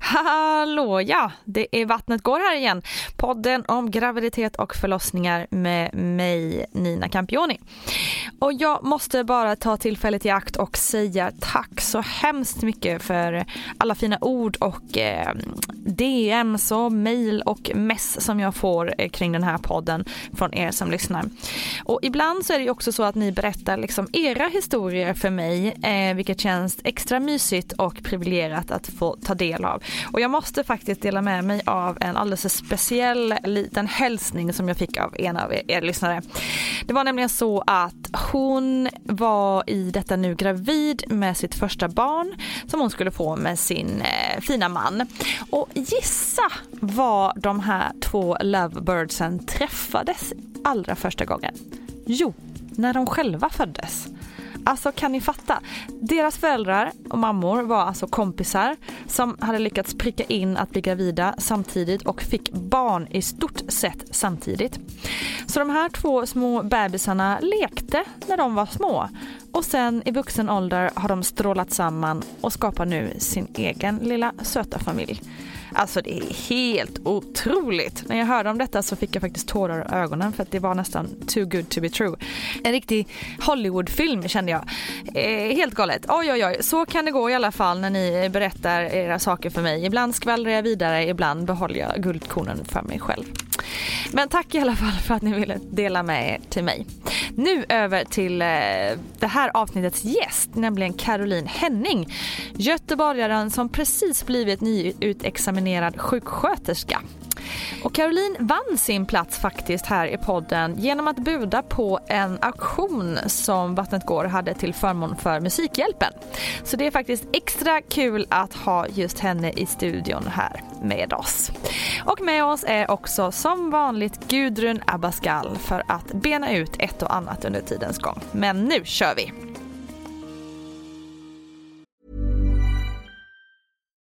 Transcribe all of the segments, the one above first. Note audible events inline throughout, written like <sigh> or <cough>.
Hallå ja, det är Vattnet går här igen. Podden om graviditet och förlossningar med mig Nina Campioni. Och jag måste bara ta tillfället i akt och säga tack så hemskt mycket för alla fina ord och eh, DMs och mail och mess som jag får eh, kring den här podden från er som lyssnar. Och ibland så är det ju också så att ni berättar liksom era historier för mig, eh, vilket känns extra mysigt och privilegierat att få ta del av. Och jag måste faktiskt dela med mig av en alldeles speciell liten hälsning som jag fick av en av er, er lyssnare. Det var nämligen så att hon var i detta nu gravid med sitt första barn som hon skulle få med sin eh, fina man. Och gissa var de här två lovebirdsen träffades allra första gången? Jo, när de själva föddes. Alltså kan ni fatta? Deras föräldrar och mammor var alltså kompisar som hade lyckats pricka in att bli gravida samtidigt och fick barn i stort sett samtidigt. Så de här två små bebisarna lekte när de var små och sen i vuxen ålder har de strålat samman och skapar nu sin egen lilla söta familj. Alltså det är helt otroligt. När jag hörde om detta så fick jag faktiskt tårar i ögonen för att det var nästan too good to be true. En riktig Hollywoodfilm kände jag. Eh, helt galet. Oj oj oj, så kan det gå i alla fall när ni berättar era saker för mig. Ibland skvallrar jag vidare, ibland behåller jag guldkornen för mig själv. Men tack i alla fall för att ni ville dela med er till mig. Nu över till eh, det här avsnittets gäst, nämligen Caroline Henning. Göteborgaren som precis blivit nyutexaminerad sjuksköterska. Och Caroline vann sin plats faktiskt här i podden genom att buda på en auktion som Vattnet går hade till förmån för Musikhjälpen. Så det är faktiskt extra kul att ha just henne i studion här med oss. Och med oss är också som vanligt Gudrun Abascal för att bena ut ett och annat under tidens gång. Men nu kör vi!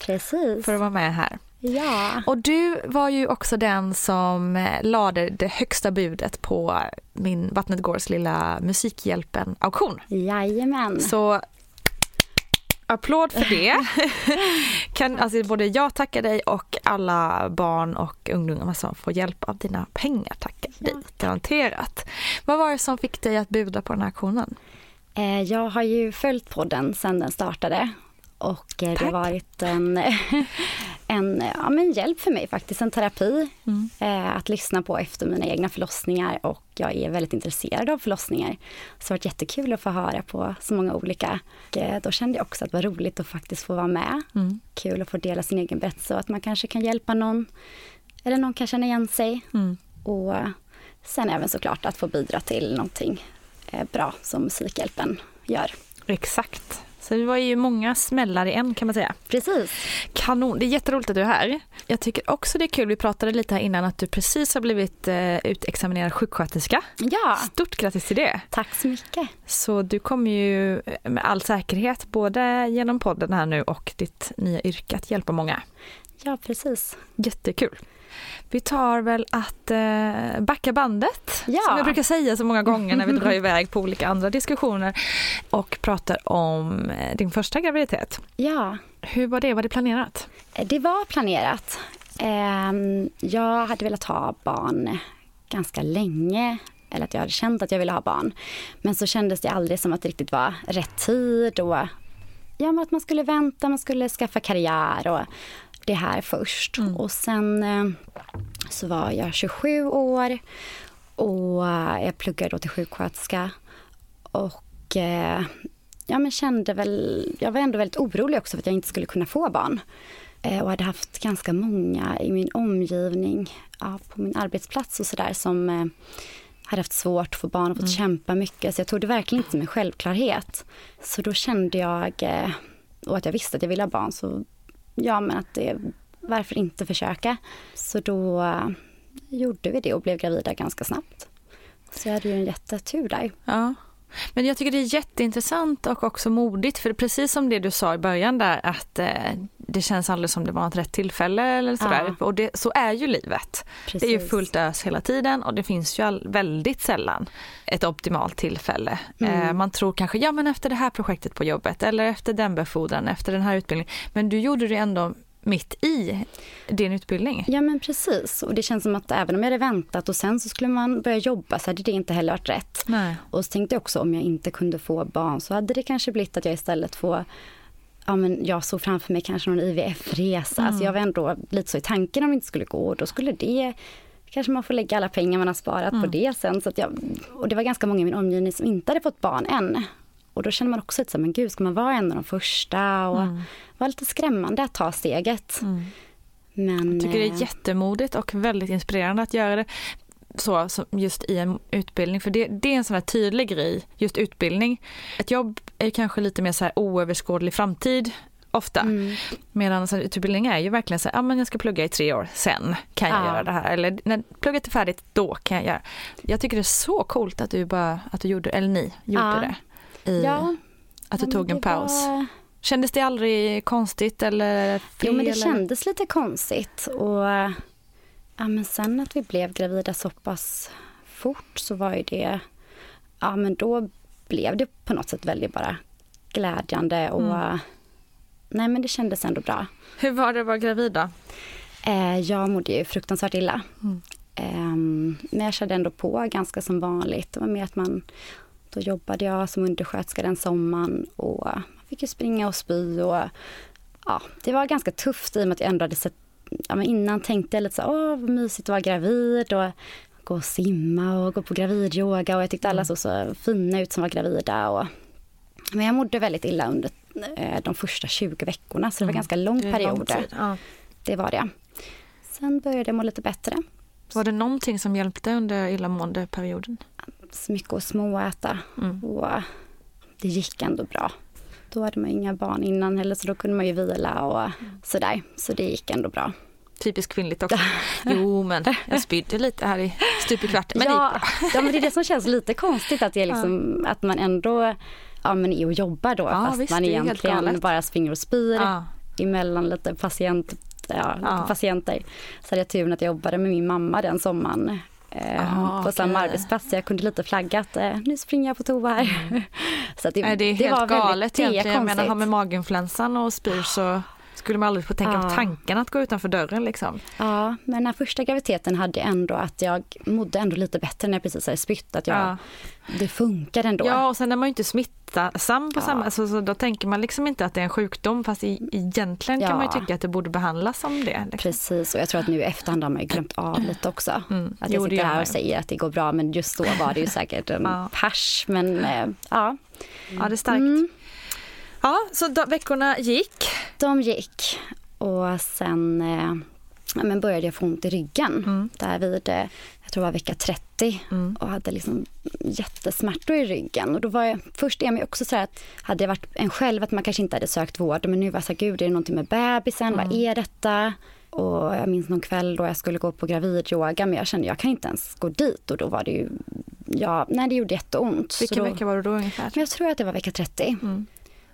Precis. för att vara med här. Ja. Och du var ju också den som eh, lade det högsta budet på min Vattnet Gårds lilla Musikhjälpen-auktion. Jajamän. Så applåd för det. <laughs> kan, alltså både jag tacka dig och alla barn och ungdomar som får hjälp av dina pengar tackar dig. Garanterat. Vad var det som fick dig att buda på den här auktionen? Eh, Jag har ju följt podden sedan den startade och eh, det har varit en, <laughs> en ja, men hjälp för mig faktiskt, en terapi eh, att lyssna på efter mina egna förlossningar och jag är väldigt intresserad av förlossningar. Så det har varit jättekul att få höra på så många olika. Och, eh, Då kände jag också att det var roligt att faktiskt få vara med. Kul att få dela sin egen berättelse och att man kanske kan hjälpa någon eller någon kan känna igen sig. Och sen även såklart att få bidra till någonting eh, bra som Musikhjälpen gör. Exakt. Så det var ju många smällar i en kan man säga. Precis. Kanon, det är jätteroligt att du är här. Jag tycker också det är kul, vi pratade lite här innan att du precis har blivit eh, utexaminerad sjuksköterska. Ja, Stort grattis till det. tack så mycket. Så du kommer ju med all säkerhet både genom podden här nu och ditt nya yrke att hjälpa många. Ja, precis. Jättekul. Vi tar väl att eh, backa bandet, Ja. som jag brukar säga så många gånger när vi <laughs> drar iväg på olika andra diskussioner och pratar om eh, din första graviditet. Ja, Hur var det? Var det planerat? det var planerat. Ehm, Jag hade velat ha barn ganska länge. Eller att jag hade känt att jag ville ha barn. Men så kändes det aldrig som att det riktigt var rätt tid. Och ja, men att man skulle vänta, man skulle skaffa karriär och det här först. Och sen eh, så var jag 27 år och jag pluggade då till sjuksköterska. Och eh, ja, men kände väl, jag var ändå väldigt orolig också för att jag inte skulle kunna få barn. Eh, och hade haft ganska många i min omgivning, ja, på min arbetsplats och sådär som hade haft svårt att få barn och fått kämpa mycket. Så jag tog det verkligen inte som en självklarhet. Så då kände jag, och att jag visste att jag ville ha barn, så ja men att det, varför inte försöka? Så då eh, gjorde vi det och blev gravida ganska snabbt. Så jag hade ju en jättetur där. Ja. Men jag tycker det är jätteintressant och också modigt för precis som det du sa i början där att eh, det känns aldrig som det var ett rätt tillfälle eller sådär. Och det, så är ju livet. Det är ju Precis. fullt ös hela tiden och det finns ju all, väldigt sällan ett optimalt tillfälle. Eh, man tror kanske, ja men efter det här projektet på jobbet eller efter den befordran, efter den här utbildningen. Men du gjorde det ändå mitt i din utbildning. Ja men precis. Och det känns som att även om jag hade väntat och sen så skulle man börja jobba så hade det inte heller varit rätt. Nej. Och så tänkte jag också om jag inte kunde få barn så hade det kanske blivit att jag istället får Ja, men jag såg framför mig kanske någon IVF-resa. Alltså jag var ändå lite så i tanken om det inte skulle gå. Och då skulle det kanske man får lägga alla pengar man har sparat på det sen. Så att jag, och det var ganska många i min omgivning som inte hade fått barn än. Och då känner man också lite så här, men gud, ska man vara en av de första? Och det var lite skrämmande att ta steget. Men, Jag tycker det eh, är jättemodigt och väldigt inspirerande att göra det så just i en utbildning för det, det är en sån här tydlig grej, just utbildning. Ett jobb är kanske lite mer så här oöverskådlig framtid ofta. Mm. Medan en utbildning är ju verkligen så här, ja men jag ska plugga i tre år, sen kan jag Ja. göra det här. Eller när plugget är färdigt, då kan jag göra. Jag tycker det är så coolt att du bara, att du gjorde, eller ni gjorde Ja. det. I, ja, att du tog en paus. var- Kändes det aldrig konstigt eller fel? Jo, men det eller? kändes lite konstigt. Och ja, men sen att vi blev gravida så pass fort så var ju det... Ja, men då blev det på något sätt väldigt bara glädjande och... Mm. Nej, men det kändes ändå bra. Hur var det att vara gravid då? Eh, jag mådde ju fruktansvärt illa. Ehm, men jag körde ändå på ganska som vanligt. Det var mer att man... Då jobbade jag som undersköterska den sommaren och man fick ju springa och spy och ja, det var ganska tufft i och med att jag ändå hade sett, ja, men innan tänkte jag lite så åh vad mysigt att vara gravid och gå och simma och gå på gravidyoga och jag tyckte alla såg så fina ut som var gravida och men jag mådde väldigt illa under eh, de första 20 veckorna så det var ganska lång lång period. tid, ja. Det var det. Sen började jag må lite bättre. Var det någonting som hjälpte under illamåendeperioden? Mycket att småäta och det gick ändå bra. Då hade man inga barn innan heller så då kunde man ju vila och sådär. Så det gick ändå bra. Typiskt kvinnligt också. <laughs> Jo men jag spydde lite här i stup i kvart. Men det ja, bra. ja, men det är det som känns lite konstigt att, det är liksom, att man ändå ja, men är och jobbar då Ja, fast visst, man det egentligen bara springer och spyr Ja. emellan lite patient ja, Ja. patienter. Så hade jag turen att jag jobbade med min mamma den sommaren. Eh, Ah, på samma arbetsplats. Så jag kunde lite flagga att eh, nu springer jag på toa här. <laughs> så att det, Nej, det är helt var galet det egentligen. Jag menar, har med maginfluensan och spyr så skulle man aldrig få tänka på Ja. tanken att gå utanför dörren liksom. Ja, men den första graviditeten hade ändå att jag mådde ändå lite bättre när jag precis hade spytt. Att jag, Ja. Det funkar ändå. Ja, och sen är man ju inte smittsam på Ja. samma, så, så då tänker man liksom inte att det är en sjukdom fast i, egentligen kan Ja. man ju tycka att det borde behandlas som det. Liksom. Precis, och jag tror att nu i efterhand har man ju glömt av lite också. Mm. Att Jo, jag det sitter här och säger att det går bra, men just då var det ju säkert en <laughs> Ja. pers. Men eh, ja, Ja, det är starkt. Mm. Ja, så då, veckorna gick. de gick. Och sen eh, men började jag få ont i ryggen. Mm. Där vid, eh, jag tror det var vecka 30. Och hade liksom jättesmärtor i ryggen. Och då var jag, först är man också så här att hade jag varit en själv att man kanske inte hade sökt vård. Men nu var jag så här, gud är det någonting med bebisen? Vad är detta? Och jag minns någon kväll då jag skulle gå på gravidyoga men jag kände jag kan inte ens gå dit och då var det ju, ja, nej det gjorde jätteont. Vilken då, vecka var det då ungefär? men jag tror att det var vecka 30.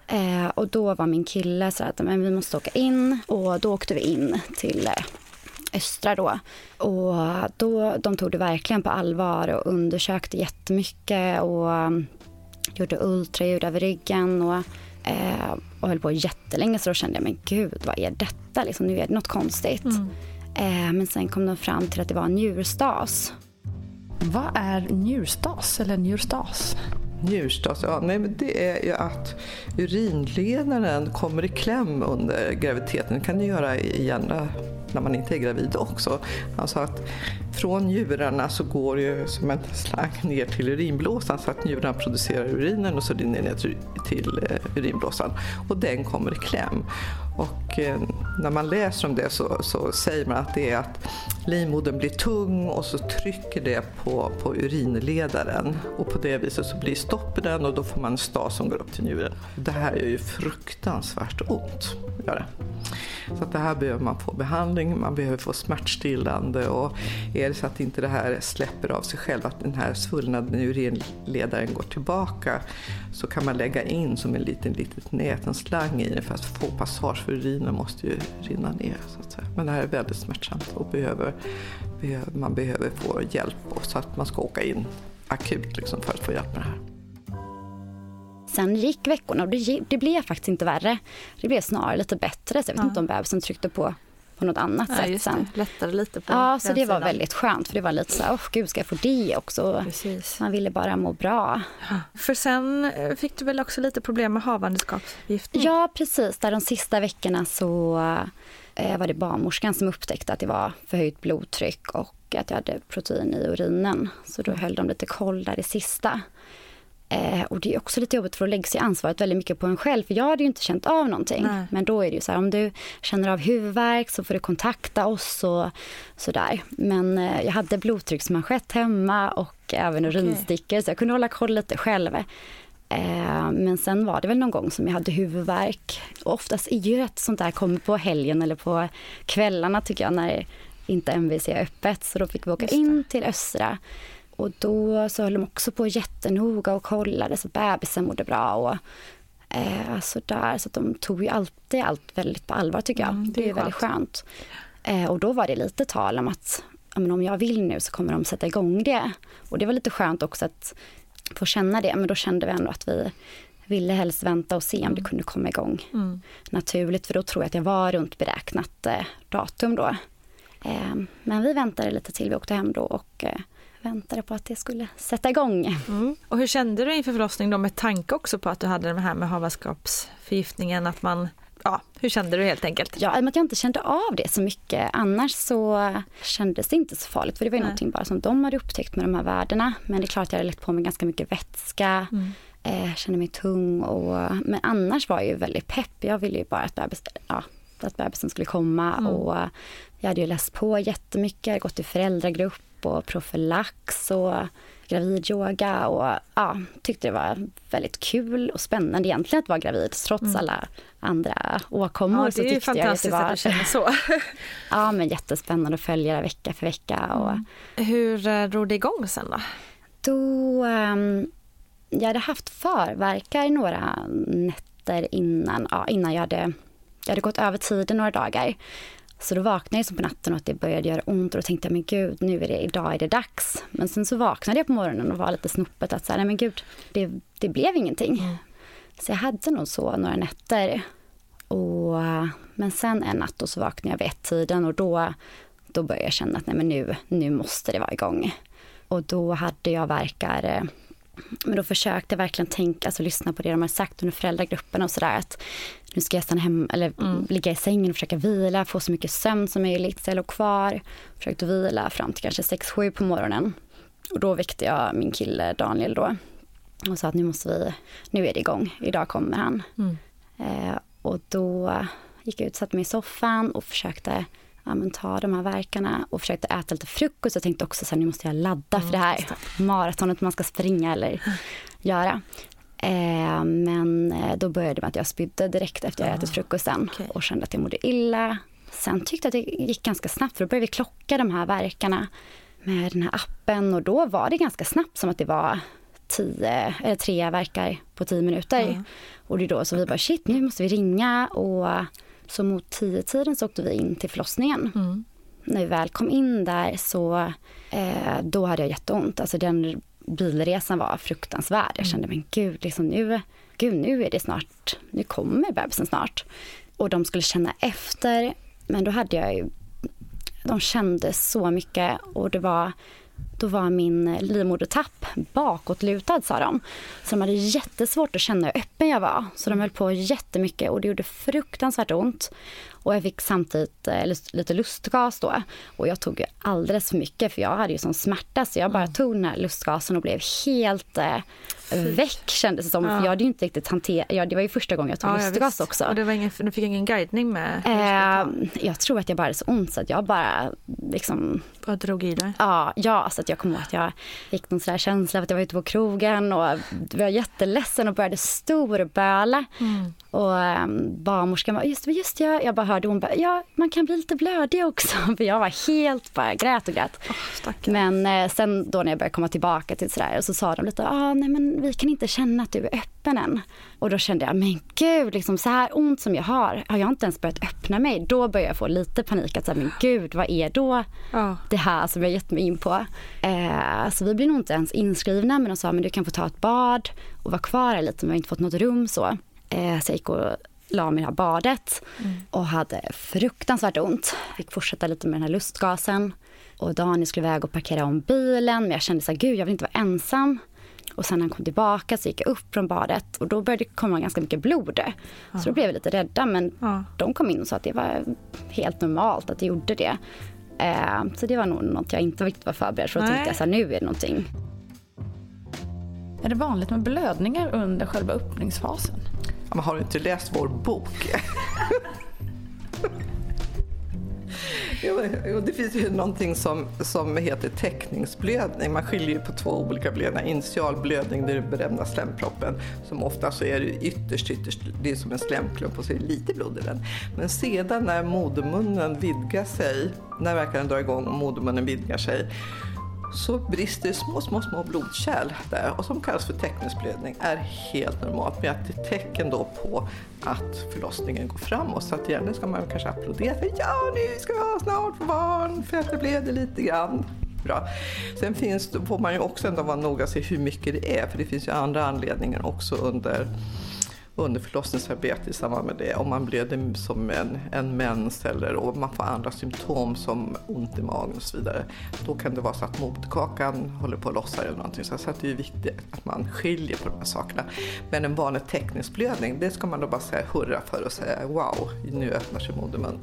Eh, och då var min kille så att men vi måste åka in och då åkte vi in till eh, Östra då. Och då, de tog det verkligen på allvar och undersökte jättemycket och um, gjorde ultraljud över ryggen och, eh, och höll på jättelänge så då kände jag men gud vad är detta liksom, nu är det något konstigt. Eh, men sen kom de fram till att det var en njurstas. Vad är njurstas eller njurstas? Njurstas, ja, nej, men det är ju att urinledaren kommer i kläm under graviditeten. Det kan det göra igen när man inte är gravid också. Alltså att från njurarna så går det ju som en slang ner till urinblåsan så att njurarna producerar urinen och så rinner det ner till, eh, urinblåsan. Och den kommer i kläm. Och eh, när man läser om det så, så säger man att det är att livmodern blir tung och så trycker det på, på urinledaren. Och på det viset så blir det stopp i den och då får man en stas som går upp till njuren. Det här är ju fruktansvärt ont. Gör det. Så att det här behöver man få behandling, man behöver få smärtstillande och är det så att inte det här släpper av sig själv, att den här svullnaden i urinledaren går tillbaka så kan man lägga in som en liten litet nät, en slang i den för att få passage för urinen måste ju rinna ner. Så att säga. Men det här är väldigt smärtsamt och behöver, behöver, man behöver få hjälp och så att man ska åka in akut liksom för att få hjälp med det här. Sen gick veckorna och det, det blev faktiskt inte värre. Det blev snarare lite bättre. Så jag vet inte om bebisen tryckte på på något annat Ja, sätt just sen. det. Lättade lite på Ja, så det var sidan. väldigt skönt för det var lite så här, åh gud ska jag få det också? Precis. Man ville bara må bra. För sen eh, fick du väl också lite problem med havandeskapsförgiftning? Ja, precis. Där de sista veckorna så eh, var det barnmorskan som upptäckte att det var förhöjt blodtryck och att jag hade protein i urinen. Så då höll de lite koll där det sista. Eh, och det är också lite jobbigt för att lägga sig ansvaret väldigt mycket på en själv. För jag hade ju inte känt av någonting. Nej. Men då är det ju så här, om du känner av huvudvärk så får du kontakta oss och sådär. Men eh, jag hade blodtrycksmanschett hemma och även urinstickor så jag kunde hålla koll lite själv. Eh, men sen var det väl någon gång som jag hade huvudvärk. Och oftast är ju ett sånt där kommer på helgen eller på kvällarna tycker jag när inte MVC är öppet. Så då fick vi åka in till Östra. Och då så höll de också på jättenoga och kollade så bebisen mådde bra. Och, eh, sådär. Så att de tog ju alltid allt väldigt på allvar tycker jag. Mm, det det, är är väldigt skönt. Eh, och då var det lite tal om att men om jag vill nu så kommer de sätta igång det. Och det var lite skönt också att få känna det. Men då kände vi ändå att vi ville helst vänta och se om det kunde komma igång Mm. naturligt. För då tror jag att jag var runt beräknat eh, datum då. Eh, men vi väntade lite till vi åkte hem då och eh, väntade på att det skulle sätta igång. Mm. Och hur kände du inför förlossningen då med tanke också på att du hade det här med havandeskapsförgiftningen? Att man, ja, hur kände du helt enkelt? Ja, att jag inte kände av det så mycket. Annars så kändes det inte så farligt. För det var ju Nej. någonting bara som de hade upptäckt med de här värdena. Men det är klart att jag hade lagt på mig ganska mycket vätska. Eh, kände mig tung. Och, men annars var jag ju väldigt pepp. Jag ville ju bara att, bebis, ja, att bebisen skulle komma. Och jag hade ju läst på jättemycket. Gått i föräldragrupp och profylax. Och gravidyoga och ja, tyckte det var väldigt kul och spännande egentligen att vara gravid trots alla andra åkommor. Ja, så det är ju tyckte jag att fantastiskt det var, att du känner så. <laughs> Ja, men jättespännande att följa det vecka för vecka. Och Hur eh, drog det igång sen då? då, ehm, jag hade haft förverkar några nätter innan, ja, innan jag hade, jag hade gått över tiden några dagar. Så då vaknade jag som på natten och att det började göra ont och då tänkte jag men gud, nu är det, idag är det dags. Men sen så vaknade jag på morgonen och var lite snoppet att så här, nej men gud, det, det blev ingenting. Mm. Så jag hade nog så några nätter. Och, men sen en natt så vaknade jag vid ett-tiden och då, då började jag känna att nej men nu, nu måste det vara igång. Och då hade jag verkar men då försökte jag verkligen tänka, alltså lyssna på det de har sagt under föräldragruppen och sådär att nu ska jag stanna hemma eller mm. ligga i sängen och försöka vila, få så mycket sömn som möjligt. Så jag låg kvar, försökte vila fram till kanske 6-7 på morgonen. Och då väckte jag min kille Daniel då och sa att nu måste vi, nu är det igång, idag kommer han. Mm. Eh, och då gick jag ut, satte mig i soffan och försökte ja, men ta de här verkarna och försökte äta lite frukost. Jag tänkte också att nu måste jag ladda mm, för det här maratonet man ska springa eller göra. Eh, men eh, då började det med att jag spydde direkt efter jag ätit frukosten okay. och kände att jag mådde illa. Sen tyckte jag att det gick ganska snabbt för då började vi klocka de här verkarna med den här appen och då var det ganska snabbt som att det var tio, eller tre verkar på tio minuter. Mm. Och det är då så vi bara shit nu måste vi ringa och så mot tio tiden så åkte vi in till förlossningen. Mm. När vi väl kom in där så eh, då hade jag jätteont. Alltså den bilresan var fruktansvärd. Jag mm. kände men gud, liksom nu, gud nu är det snart, nu kommer bebisen snart. Och de skulle känna efter. Men då hade jag ju, de kände så mycket och det var då var min livmodertapp bakåtlutad sa de. Så de hade jättesvårt att känna hur öppen jag var. Så de höll på jättemycket och det gjorde fruktansvärt ont. Och jag fick samtidigt eh, lite lustgas då. Och jag tog alldeles för mycket för jag hade ju sån smärta så jag bara mm. tog den här lustgasen och blev helt eh, väck kändes det som. Ja. För jag hade ju inte riktigt hanterat, ja, det var ju första gången jag tog ja, lustgas också. Och det var ingen, du fick ingen guidning med? Eh, jag tror att jag bara hade så ont så att jag bara liksom... Bara drog i dig? Ja, ja så att jag kommer ihåg att jag fick någon sån där känsla av att jag var ute på krogen och var jätteledsen och började storböla. Mm. Och um, barnmorskan bara, just, just ja, jag bara hörde hon bara, ja man kan bli lite blödig också. <laughs> För jag var helt bara grät och grät. Oh, men eh, sen då när jag började komma tillbaka till sådär så sa de lite, ah, nej men vi kan inte känna att du är öppen än. Och då kände jag, men gud, liksom så här ont som jag har, har jag inte ens börjat öppna mig? Då började jag få lite panik, att säga, men gud, vad är då oh. det här som jag gett mig in på? Eh, så vi blev nog inte ens inskrivna, men de sa, men du kan få ta ett bad och vara kvar här lite, men vi har inte fått något rum så. Eh, så jag gick och la mig i det här badet mm. och hade fruktansvärt ont. Fick fortsätta lite med den här lustgasen. Och Daniel skulle iväg och parkera om bilen men jag kände så här, gud jag vill inte vara ensam. Och sen när han kom tillbaka så gick jag upp från badet och då började det komma ganska mycket blod. Ja. Så då blev vi lite rädda men ja. de kom in och sa att det var helt normalt att det gjorde det. Eh, så det var nog något jag inte riktigt var förberedd för. Då tänkte jag så här, nu är det någonting. Är det vanligt med blödningar under själva öppningsfasen? Men har du inte läst vår bok? Jo, det finns ju någonting som, som heter täckningsblödning. Man skiljer ju på två olika blödningar. Initialblödning, det är den berömda slemproppen, som ofta så är det ytterst, ytterst, det är som en slemklump och så är det lite blod i den. Men sedan när modermunnen vidgar sig, när verkaren drar igång och modermunnen vidgar sig, så brister små, små, små blodkärl där och som kallas för täckningsblödning är helt normalt men att det är tecken då på att förlossningen går framåt. Så att egentligen ska man kanske applådera ja nu ska vi ha snart barn för att det blöder lite grann. Bra. Sen finns, får man ju också ändå vara noga och se hur mycket det är för det finns ju andra anledningar också under underförlossningsarbete i samband med det. Om man blöder som en, en mens eller om man får andra symptom som ont i magen och så vidare. Då kan det vara så att moderkakan håller på att lossa eller någonting. Så det är viktigt att man skiljer på de här sakerna. Men en vanlig teknisk blödning, det ska man då bara säga hurra för och säga wow, nu öppnar sig modermunnen.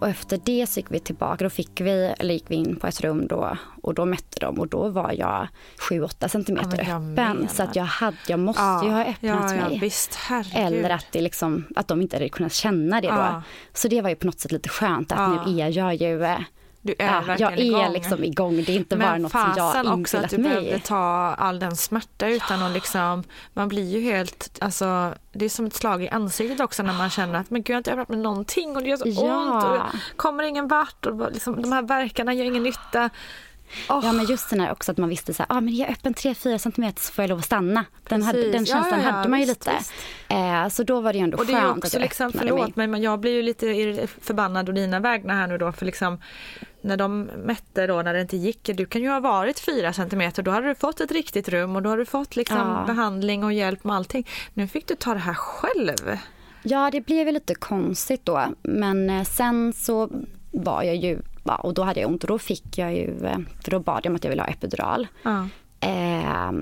Och efter det så gick vi tillbaka, då fick vi, eller gick vi in på ett rum då och då mätte de och då var jag 7-8 centimeter ja, öppen. Menar. Så att jag, hade, jag måste ja, ju ha öppnat ja, mig. Visst, eller att, det liksom, att de inte hade kunnat känna det då. Så det var ju på något sätt lite skönt att nu är jag ju eh, du är ja, jag är igång. liksom igång. Det är inte Men bara något som jag har också att du mig. behövde ta all den smärta utan att liksom, man blir ju helt, alltså det är som ett slag i ansiktet också när man känner att men gud jag har inte övat med någonting och det gör så ja. ont och kommer ingen vart och liksom, de här verkarna gör ingen nytta. Oh. Ja men just den här också att man visste så här, ah, men är jag öppen 3-4 cm så får jag lov att stanna. Den, hade, den känslan ja, ja, hade man ju lite. Eh, så då var det ju ändå och det skönt är också liksom, Förlåt mig. men jag blir ju lite förbannad å dina vägnar här nu då för liksom när de mätte då när det inte gick, du kan ju ha varit 4 cm, då hade du fått ett riktigt rum och då har du fått liksom ja. behandling och hjälp med allting. Nu fick du ta det här själv. Ja, det blev ju lite konstigt då, men eh, sen så var jag ju, och då hade jag ont och då fick jag ju, eh, för då bad jag om att jag ville ha epidural. Ja. Eh,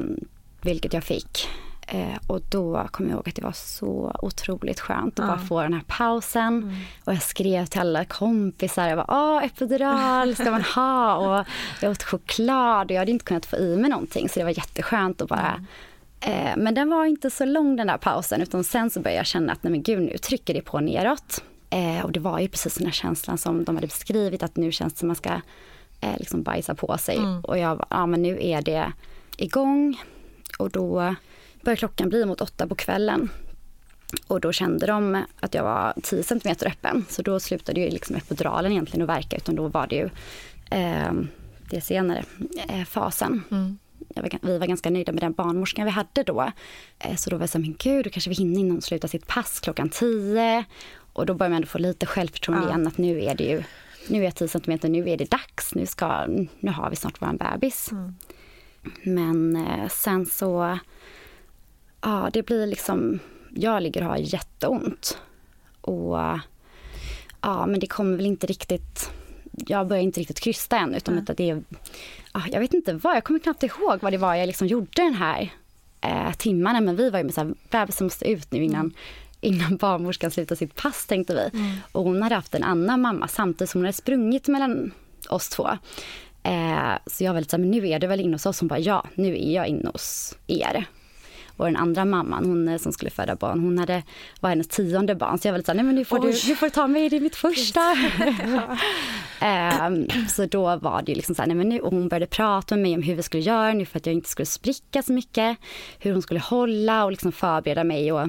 vilket jag fick. Eh, och då kommer jag ihåg att det var så otroligt skönt att ja. bara få den här pausen. Mm. Och jag skrev till alla kompisar, jag var åh epidural ska man ha? och jag åt choklad och jag hade inte kunnat få i mig någonting så det var jätteskönt att bara mm. eh, men den var inte så lång den där pausen utan sen så började jag känna att nej men gud nu trycker det på neråt. Eh, och det var ju precis den här känslan som de hade beskrivit att nu känns det som man ska eh, liksom bajsa på sig. Mm. Och jag ja men nu är det igång. Och då började klockan bli mot åtta på kvällen. Och då kände de att jag var 10 cm öppen. Så då slutade ju liksom epiduralen egentligen att verka utan då var det ju eh, det senare eh, fasen. Mm. Var, vi var ganska nöjda med den barnmorskan vi hade då. Eh, så då var jag så men gud, då kanske vi hinner innan hon slutar sitt pass klockan 10. Och då började man få lite självförtroende ja. igen att nu är det ju, nu är jag 10 cm, nu är det dags, nu, ska, nu har vi snart vår bebis. Mm. Men eh, sen så ja, det blir liksom, jag ligger och har jätteont. Och ja, men det kommer väl inte riktigt, jag börjar inte riktigt krysta än utan mm. det är, ja, jag vet inte vad, jag kommer knappt ihåg vad det var jag liksom gjorde den här eh, timmarna. Men vi var ju med såhär, bebisen måste ut nu innan mm innan barnmorskan slutar sitt pass tänkte vi. Mm. Och hon hade haft en annan mamma samtidigt som hon hade sprungit mellan oss två. Eh, så jag var lite såhär, men nu är du väl inne hos oss? Hon bara, ja nu är jag inne hos er. Och den andra mamman, hon eh, som skulle föda barn, hon hade, var hennes tionde barn. Så jag var lite såhär, nej men nu får, du, nu får du ta mig, det är mitt första. um, <laughs> så då var det ju liksom såhär, nej men nu, och hon började prata med mig om hur vi skulle göra nu för att jag inte skulle spricka så mycket. Hur hon skulle hålla och liksom förbereda mig och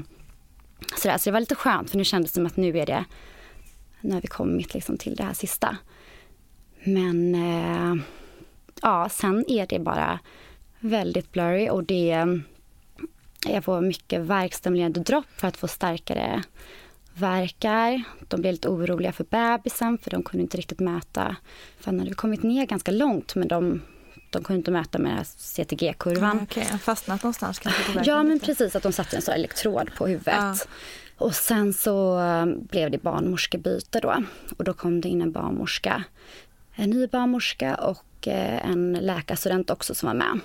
sådär. Så det var lite skönt för nu kändes det som att nu är det, nu har vi kommit liksom till det här sista. Men eh, ja, sen är det bara väldigt blurry och det jag får mycket värkstimulerande dropp för att få starkare verkar. De blev lite oroliga för bebisen för de kunde inte riktigt mäta. För han hade kommit ner ganska långt men de, de kunde inte mäta med CTG-kurvan. Okej, okay. fastnat någonstans kanske? ja, men precis att de satte en sån elektrod på huvudet. Ja. Och sen så eh, blev det barnmorskebyte då. Och då kom det in en barnmorska. En ny barnmorska och eh, en läkarstudent också som var med.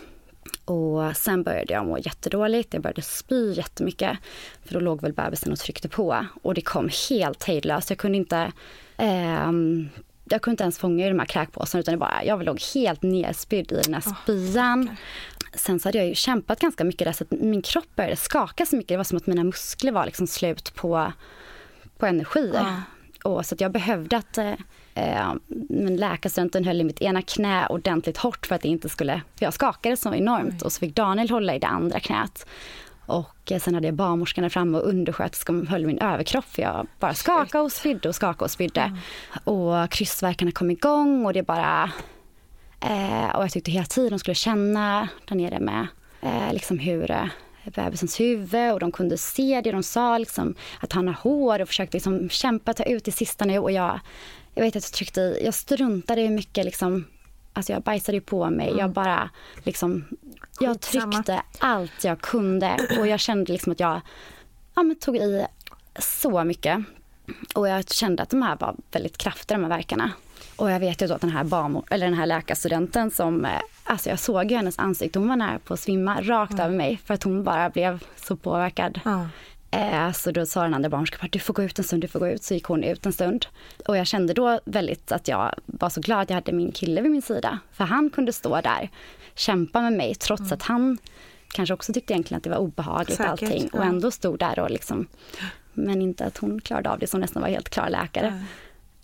Och sen började jag må jättedåligt. Jag började spy jättemycket. För då låg väl bebisen och tryckte på. Och det kom helt hejdlöst. Jag kunde inte eh, jag kunde inte ens fånga i de här kräkpåsarna utan det bara, jag låg helt nedspydd i den här spyan. Oh, Sen så hade jag ju kämpat ganska mycket där så att min kropp började skaka så mycket. Det var som att mina muskler var liksom slut på, på energi. Oh. Och så att jag behövde att eh, men läkarstudenten höll i mitt ena knä ordentligt hårt för att det inte skulle... För jag skakade så enormt och så fick Daniel hålla i det andra knät. Och eh, sen hade jag barnmorskan där framme och undersköterskan höll min överkropp för jag bara skakade och spydde och skakade och spydde. Mm. Och krystvärkarna kom igång och det bara... Eh, och jag tyckte hela tiden de skulle känna där nere med eh, liksom hur eh, bebisens huvud och de kunde se det de sa, liksom, att han har hår och försökte liksom kämpa, ta ut det sista nu och jag jag vet att jag tryckte i, jag struntade i mycket liksom, alltså jag bajsade på mig. Mm. Jag bara liksom, jag tryckte allt jag kunde och jag kände liksom att jag ja, men tog i så mycket. Och jag kände att de här var väldigt kraftiga de här verkarna. Och jag vet ju då att den här, barmo, eller den här läkarstudenten som, eh, alltså jag såg ju hennes ansikte, hon var nära på att svimma rakt mm. över mig för att hon bara blev så påverkad. Mm. Eh, så då sa den andra barnmorskan, du får gå ut en stund, du får gå ut. Så gick hon ut en stund. Och jag kände då väldigt att jag var så glad att jag hade min kille vid min sida. För han kunde stå där, kämpa med mig trots mm. att han kanske också tyckte egentligen att det var obehagligt Säkert, allting. Och ändå stod där och liksom, men inte att hon klarade av det som nästan var helt klar läkare.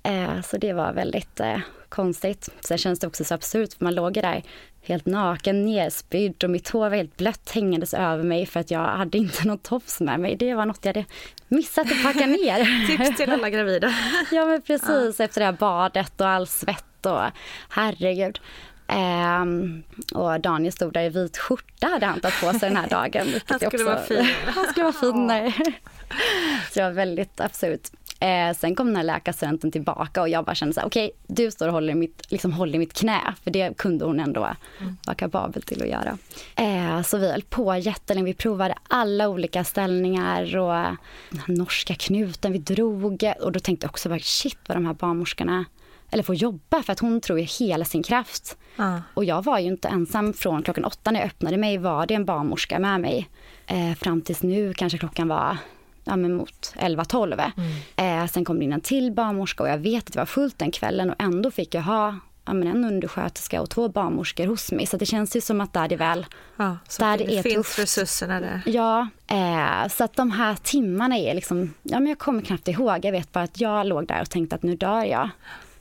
Eh, så det var väldigt eh, konstigt. Sen känns det också så absurt för man låg där helt naken, nerspydd och mitt hår var helt blött hängandes över mig för att jag hade inte någon tofs med mig. Det var något jag hade missat att packa ner. <laughs> Tips till alla gravida. <laughs> ja men precis, ja. efter det här badet och all svett och herregud. Ehm, och Daniel stod där i vit skjorta hade han tagit på sig den här dagen. <laughs> Han skulle också, vara fin. han skulle vara fin. där. Så det var väldigt absurt. Eh, sen kom den här läkarstudenten tillbaka och jag bara kände så här, okej, okay, du står och håller mitt, liksom håller mitt knä, för det kunde hon ändå mm. vara kapabel till att göra. Eh, så vi höll på jättelänge, vi provade alla olika ställningar och den norska knuten vi drog och då tänkte jag också bara, shit vad de här barnmorskorna eller får jobba för att hon tror ju hela sin kraft. Mm. Och jag var ju inte ensam från klockan åtta när jag öppnade mig var det en barnmorska med mig. Eh, fram tills nu kanske klockan var ja, men mot 11-12. Mm. Eh, sen kom det in en till barnmorska och jag vet att det var fullt den kvällen och ändå fick jag ha ja, men en undersköterska och två barnmorskor hos mig. Så det känns ju som att där det väl ja, där det, det är finns tufft. resurserna där. Ja, eh, så att de här timmarna är liksom, ja men jag kommer knappt ihåg. Jag vet bara att jag låg där och tänkte att nu dör jag.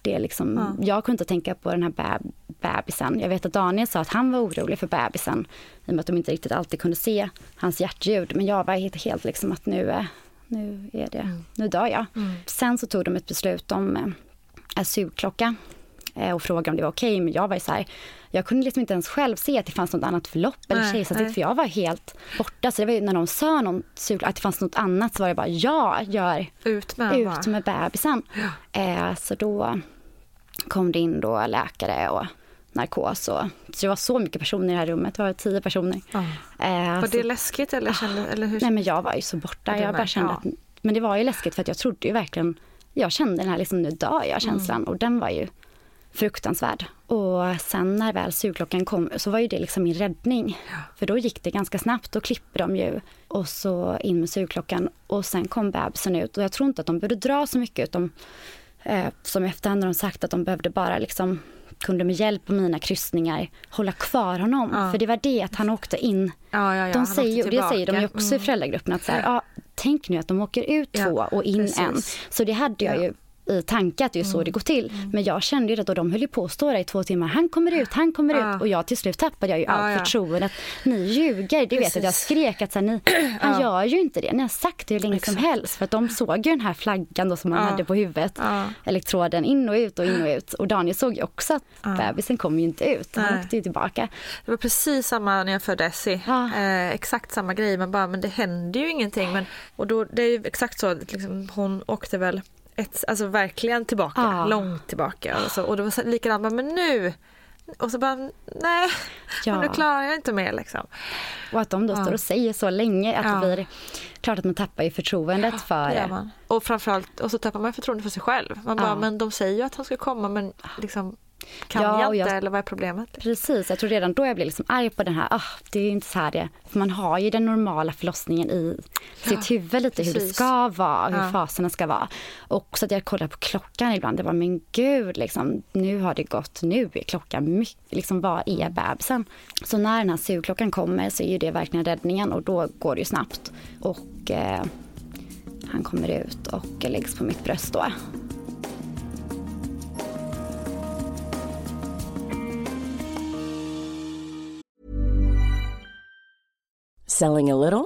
Det är liksom, ja. Jag kunde inte tänka på den här beb bebisen. Jag vet att Daniel sa att han var orolig för bebisen i och med att de inte riktigt alltid kunde se hans hjärtljud. Men jag var helt, helt liksom att nu, nu är det, mm. nu dör jag. Mm. Sen så tog de ett beslut om eh, sugklocka eh, och frågade om det var okej. Okay, men jag var ju så här, jag kunde liksom inte ens själv se att det fanns något annat förlopp eller kejsarsnitt för jag var helt borta. Så det var ju när de sa någon, att det fanns något annat så var det bara ja, gör ut med, ut med bebisen. Ja. Eh, så då kom det in då läkare och narkos. Och, så det var så mycket personer i det här rummet, det var tio personer. Ja. Eh, var det läskigt eller, kände, eller hur? Nej men jag var ju så borta. Jag bara kände ja. att, men det var ju läskigt för att jag trodde ju verkligen, jag kände den här liksom nu dör jag känslan mm. och den var ju fruktansvärd. Och sen när väl sugklockan kom så var ju det liksom min räddning. Ja. För då gick det ganska snabbt, då klippte de ju och så in med sugklockan och sen kom bebisen ut och jag tror inte att de behövde dra så mycket utom eh, som efterhand har de sagt att de behövde bara liksom kunde med hjälp av mina kryssningar hålla kvar honom. Ja. För det var det att han åkte in. Ja, ja, de säger, det säger de ju också mm. i föräldragruppen att så här, tänk nu att de åker ut två och in precis. en. Så det hade jag ju i tanke att det är så mm. det går till. Mm. Men jag kände ju att de höll ju på att stå där i två timmar. Han kommer ut, han kommer ah. ut. Och jag till slut tappade jag ju allt ah, förtroende. Ni ljuger. Det vet att jag skrek att så här, ni, <clears throat> han ah. gör ju inte det. Ni har sagt det hur länge Exakt. som helst. För att de såg ju den här flaggan då som han hade på huvudet. Elektroden in och ut och in och ut. Och Daniel såg ju också att bebisen kom ju inte ut. Han Nej. åkte ju tillbaka. Det var precis samma när jag födde Essie. Eh, exakt samma grej. Men bara, men det hände ju ingenting. Men, och då, det är ju exakt så. Liksom, hon åkte väl ett, alltså verkligen tillbaka, ah. långt tillbaka. Och, så, och det var likadant, men nu och så bara, nej, <laughs> ja. men nu klarar jag inte mer liksom. Och att de då ja. står och säger så länge att ja. det blir klart att man tappar ju förtroendet ja, för det. Man. Och framförallt, och så tappar man förtroendet för sig själv. Man bara, men de säger ju att han ska komma men liksom kan ja, jag inte jag, eller vad är problemet? Precis, jag tror redan då jag blev liksom arg på den här, ah, det är inte så här det, för man har ju den normala förlossningen i sitt huvud lite precis. hur det ska vara, hur ja. faserna ska vara. Och så att jag kollar på klockan ibland, det var men gud, liksom, nu har det gått, nu är klockan mycket, liksom vad är bebisen? Så när den här sugklockan kommer så är det verkligen räddningen och då går det ju snabbt. Och eh, han kommer ut och läggs på mitt bröst då. Selling a little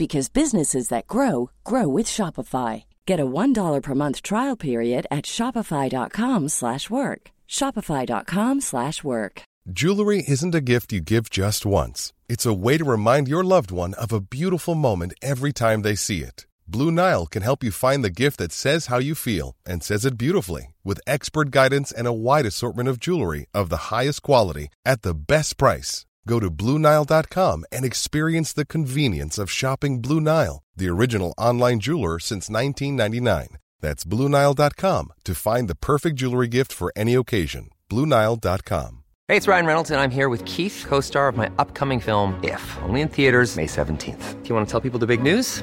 because businesses that grow grow with Shopify. Get a $1 per month trial period at Shopify.com slash work. Shopify.com slash work. Jewelry isn't a gift you give just once. It's a way to remind your loved one of a beautiful moment every time they see it. Blue Nile can help you find the gift that says how you feel and says it beautifully with expert guidance and a wide assortment of jewelry of the highest quality at the best price. Go to BlueNile.com and experience the convenience of shopping Blue Nile, the original online jeweler since 1999. That's BlueNile.com to find the perfect jewelry gift for any occasion. BlueNile.com. Hey, it's Ryan Reynolds, and I'm here with Keith, co star of my upcoming film, If, only in theaters, May 17th. Do you want to tell people the big news?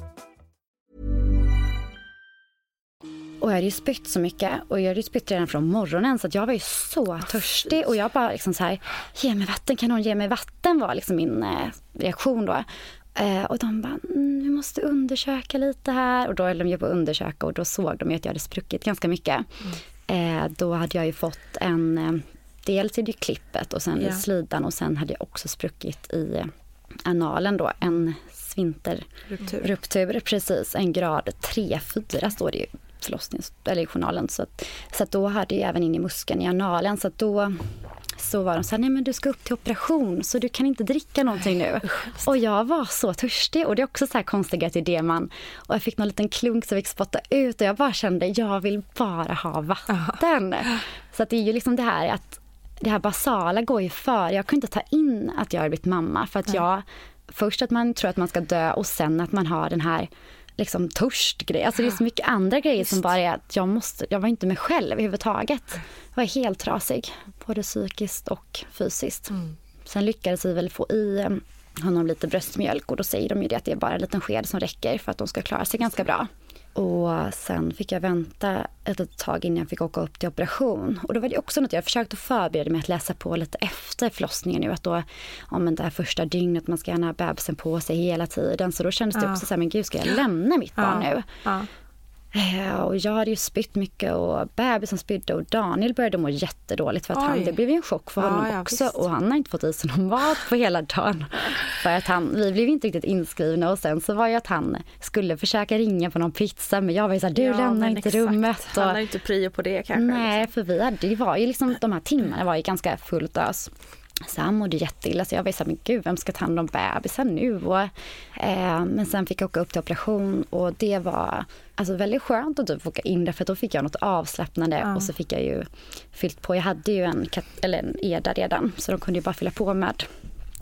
Och jag hade ju spytt så mycket. Och jag hade ju spytt redan från morgonen. Så att jag var ju så törstig. Och jag bara liksom så här, ge mig vatten, kan någon ge mig vatten? var liksom min eh, reaktion då. Eh, och de bara, mm, vi måste undersöka lite här. Och då höll de ju på att undersöka. Och då såg de ju att jag hade spruckit ganska mycket. Eh, då hade jag ju fått en, eh, dels i det klippet och sen Ja. i slidan. Och sen hade jag också spruckit i analen då, en svinterruptur. Ruptur. precis, en grad 3-4 står det ju förlossnings, eller i journalen. Så, att, så att då hade jag även in i muskeln i analen. Så då så var de så här, nej men du ska upp till operation så du kan inte dricka någonting nu. Och jag var så törstig och det är också så här konstiga idé man, och jag fick någon liten klunk som jag fick spotta ut och jag bara kände, jag vill bara ha vatten. Så att det är ju liksom det här att det här basala går ju för. Jag kunde inte ta in att jag har blivit mamma för att jag, först att man tror att man ska dö och sen att man har den här liksom törstgrej. Alltså det är så mycket andra grejer som bara är att jag måste, jag var inte mig själv överhuvudtaget. Jag var helt trasig, både psykiskt och fysiskt. Sen lyckades vi väl få i eh, honom lite bröstmjölk och då säger de ju det att det är bara en liten sked som räcker för att de ska klara sig ganska bra. Och sen fick jag vänta ett litet tag innan jag fick åka upp till operation. Och då var det också något jag försökte förbereda mig att läsa på lite efter förlossningen nu. Att då, ja men det här första dygnet, man ska gärna ha bebisen på sig hela tiden. Så då kändes det Ja. också så här, men gud ska jag lämna mitt barn Ja. nu? Ja. Eh, Och jag hade ju spytt mycket och bebisen spydde och Daniel började må jättedåligt för att han, det blev ju en chock för Ja, honom ja, också visst. och han har inte fått i sig någon mat på hela dagen. För att han, vi blev inte riktigt inskrivna och sen så var ju att han skulle försöka ringa på någon pizza men jag var ju såhär, du Ja, lämnar inte exakt. rummet. Han Och, har ju inte prio på det kanske. nej, för vi hade, det var ju liksom, de här timmarna var ju ganska fullt ös. Så han mådde jätteilla så jag var så här, men gud vem ska ta hand om bebisen nu? Och, eh, men sen fick jag åka upp till operation och det var alltså, väldigt skönt att typ åka in där för då fick jag något avslappnande Ja. och så fick jag ju fyllt på. Jag hade ju en, kat- eller en EDA redan så de kunde ju bara fylla på med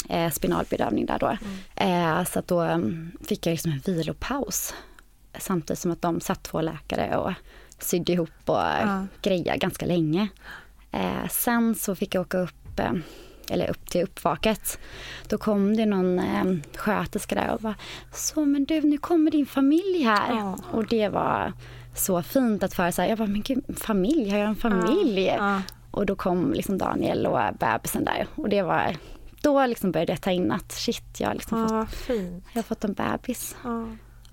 eh, spinalbedövning där då. Eh, så att då mm, fick jag liksom en vilopaus samtidigt som att de satt två läkare och sydde ihop och Ja. grejade ganska länge. Eh, sen så fick jag åka upp, eh, eller upp till uppvaket. Då kom det någon eh, sköterska där och bara, så men du nu kommer din familj här. Ja. Och det var så fint att föra så här, jag bara, men gud familj, har jag en familj? Ja. Och då kom liksom Daniel och bebisen där och det var, då liksom började jag ta in att shit, jag har liksom fått, jag har fått en bebis.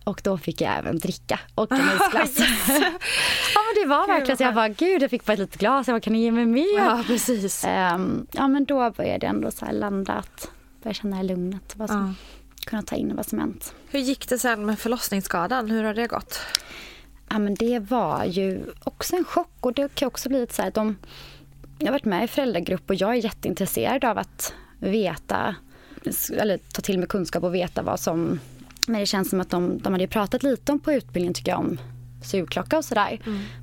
Ja. Och då fick jag även dricka och en <laughs> isglass. ja men det var verkligen så jag bara gud jag fick bara ett litet glas, jag bara kan ni ge mig mer? Ja, precis. Ehm, ja men då började jag ändå så här landa att börja känna det lugnet. Vad som, Kunna ta in vad som hänt. Hur gick det sen med förlossningsskadan? Hur har det gått? Ja men det var ju också en chock och det kan också bli så här att de jag har varit med i föräldragrupp och jag är jätteintresserad av att veta eller ta till mig kunskap och veta vad som men det känns som att de, de hade ju pratat lite om på utbildningen tycker jag om sugklocka och sådär.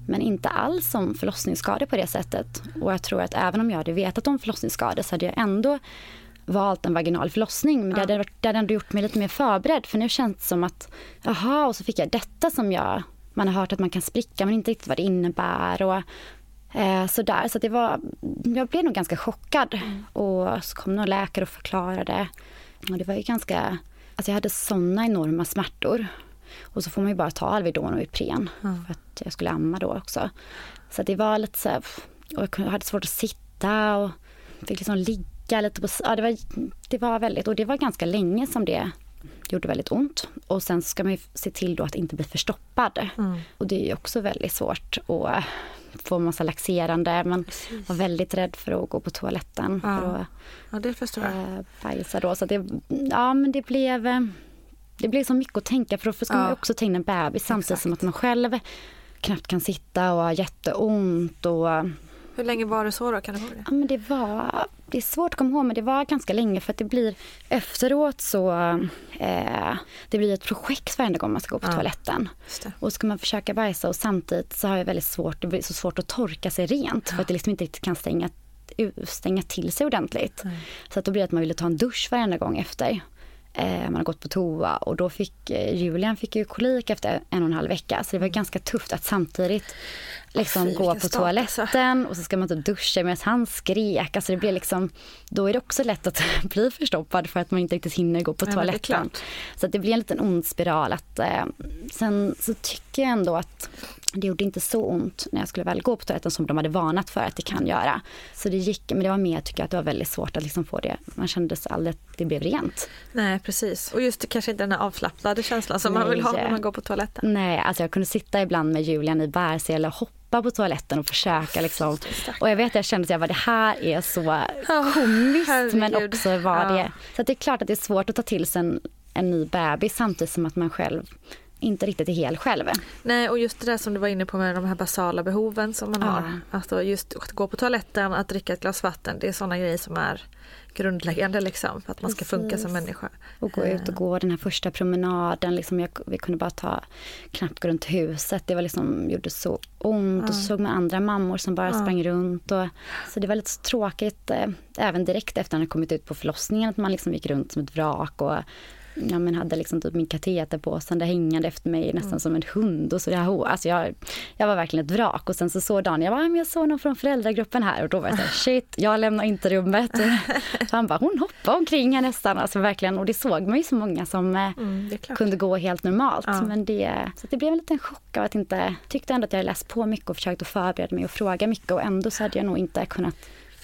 Men inte alls om förlossningsskador på det sättet. Och jag tror att även om jag hade vetat om förlossningsskador så hade jag ändå valt en vaginal förlossning. Men det hade, varit, det hade ändå gjort mig lite mer förberedd. För nu känns det som att, jaha, och så fick jag detta som jag, man har hört att man kan spricka men inte riktigt vad det innebär. Och, Eh, så där, så det var, jag blev nog ganska chockad. Och så kom någon läkare och förklarade. Och det var ju ganska, alltså jag hade såna enorma smärtor. Och så får man ju bara ta Alvedon och Ipren för att jag skulle amma då också. Så det var lite så här, och jag hade svårt att sitta och fick liksom ligga lite på, ja det var, det var väldigt, och det var ganska länge som det gjorde väldigt ont. Och sen ska man se till då att inte bli förstoppad. Mm. Och det är ju också väldigt svårt att få massa laxerande. Man var väldigt rädd för att gå på toaletten. Ja. För att, Ja, det förstår jag. eh, bajsa då. Så det, ja men det blev, eh, det blev så mycket att tänka för då ska man Ja. också ta in en bebis samtidigt som att man själv knappt kan sitta och har jätteont. Och, Hur länge var det så då? Kan du ihåg det? Ja, men det var, det är svårt att komma ihåg men det var ganska länge för att det blir efteråt så, eh, det blir ett projekt varje gång man ska gå på Ja. toaletten. Och ska man försöka bajsa och samtidigt så har jag väldigt svårt, det blir så svårt att torka sig rent för att det liksom inte riktigt kan stänga, stänga till sig ordentligt. Så att då blir det att man ville ta en dusch varenda gång efter. Eh, man har gått på toa och då fick eh, Julian fick ju kolik efter en och en halv vecka. Så det var ganska tufft att samtidigt liksom Fy, gå på start, alltså. toaletten och så ska man inte duscha medan han skrek. Alltså det blir liksom, då är det också lätt att <laughs> bli förstoppad för att man inte riktigt hinner gå på Nej, det toaletten. klart. Så det blir en liten ond spiral. Att, eh, sen så tycker jag ändå att det gjorde inte så ont när jag skulle väl gå på toaletten som de hade varnat för att det kan göra. Så det gick, men det var mer tycker jag att det var väldigt svårt att liksom få det. Man kände aldrig att det blev rent. Nej, precis. Och just kanske inte den här avslappnade känslan som man Nej. vill ha när man går på toaletten. Nej, alltså jag kunde sitta ibland med Julian i bärsele och hoppa på toaletten och försöka liksom. Och jag vet, jag kände att jag bara, det här är så komiskt men herregud. också var Ja. det. Så att det är klart att det är svårt att ta till sig en, en ny bebis samtidigt som att man själv inte riktigt är hel själv. Nej, och just det där som du var inne på med de här basala behoven som man Ja. har. Alltså just att gå på toaletten, att dricka ett glas vatten, det är sådana grejer som är grundläggande liksom för att man ska funka Precis. som människa. Och gå ut och gå den här första promenaden. Liksom jag, vi kunde bara ta, knappt gå runt huset. Det var liksom, gjorde så ont. Och så såg man andra mammor som bara Ja. sprang runt. Och, så det var lite tråkigt, eh, även direkt efter att han kommit ut på förlossningen, att man liksom gick runt som ett vrak. Och, Ja, men hade liksom typ min kateterpåse där hängande efter mig nästan som en hund. Och så där. Alltså jag, jag var verkligen ett vrak. Och sen så såg Dan, jag bara, "Ah, men jag såg någon från föräldragruppen här. Och då var jag så här, <laughs> shit, jag lämnar inte rummet. <laughs> Så han bara, hon hoppade omkring här nästan. Alltså verkligen, och det såg man ju så många som eh, Mm, kunde gå helt normalt. Ja. Men det, så det blev en liten chock av att inte, tyckte ändå att jag läst på mycket och försökt att förbereda mig och fråga mycket. Och ändå så hade jag nog inte kunnat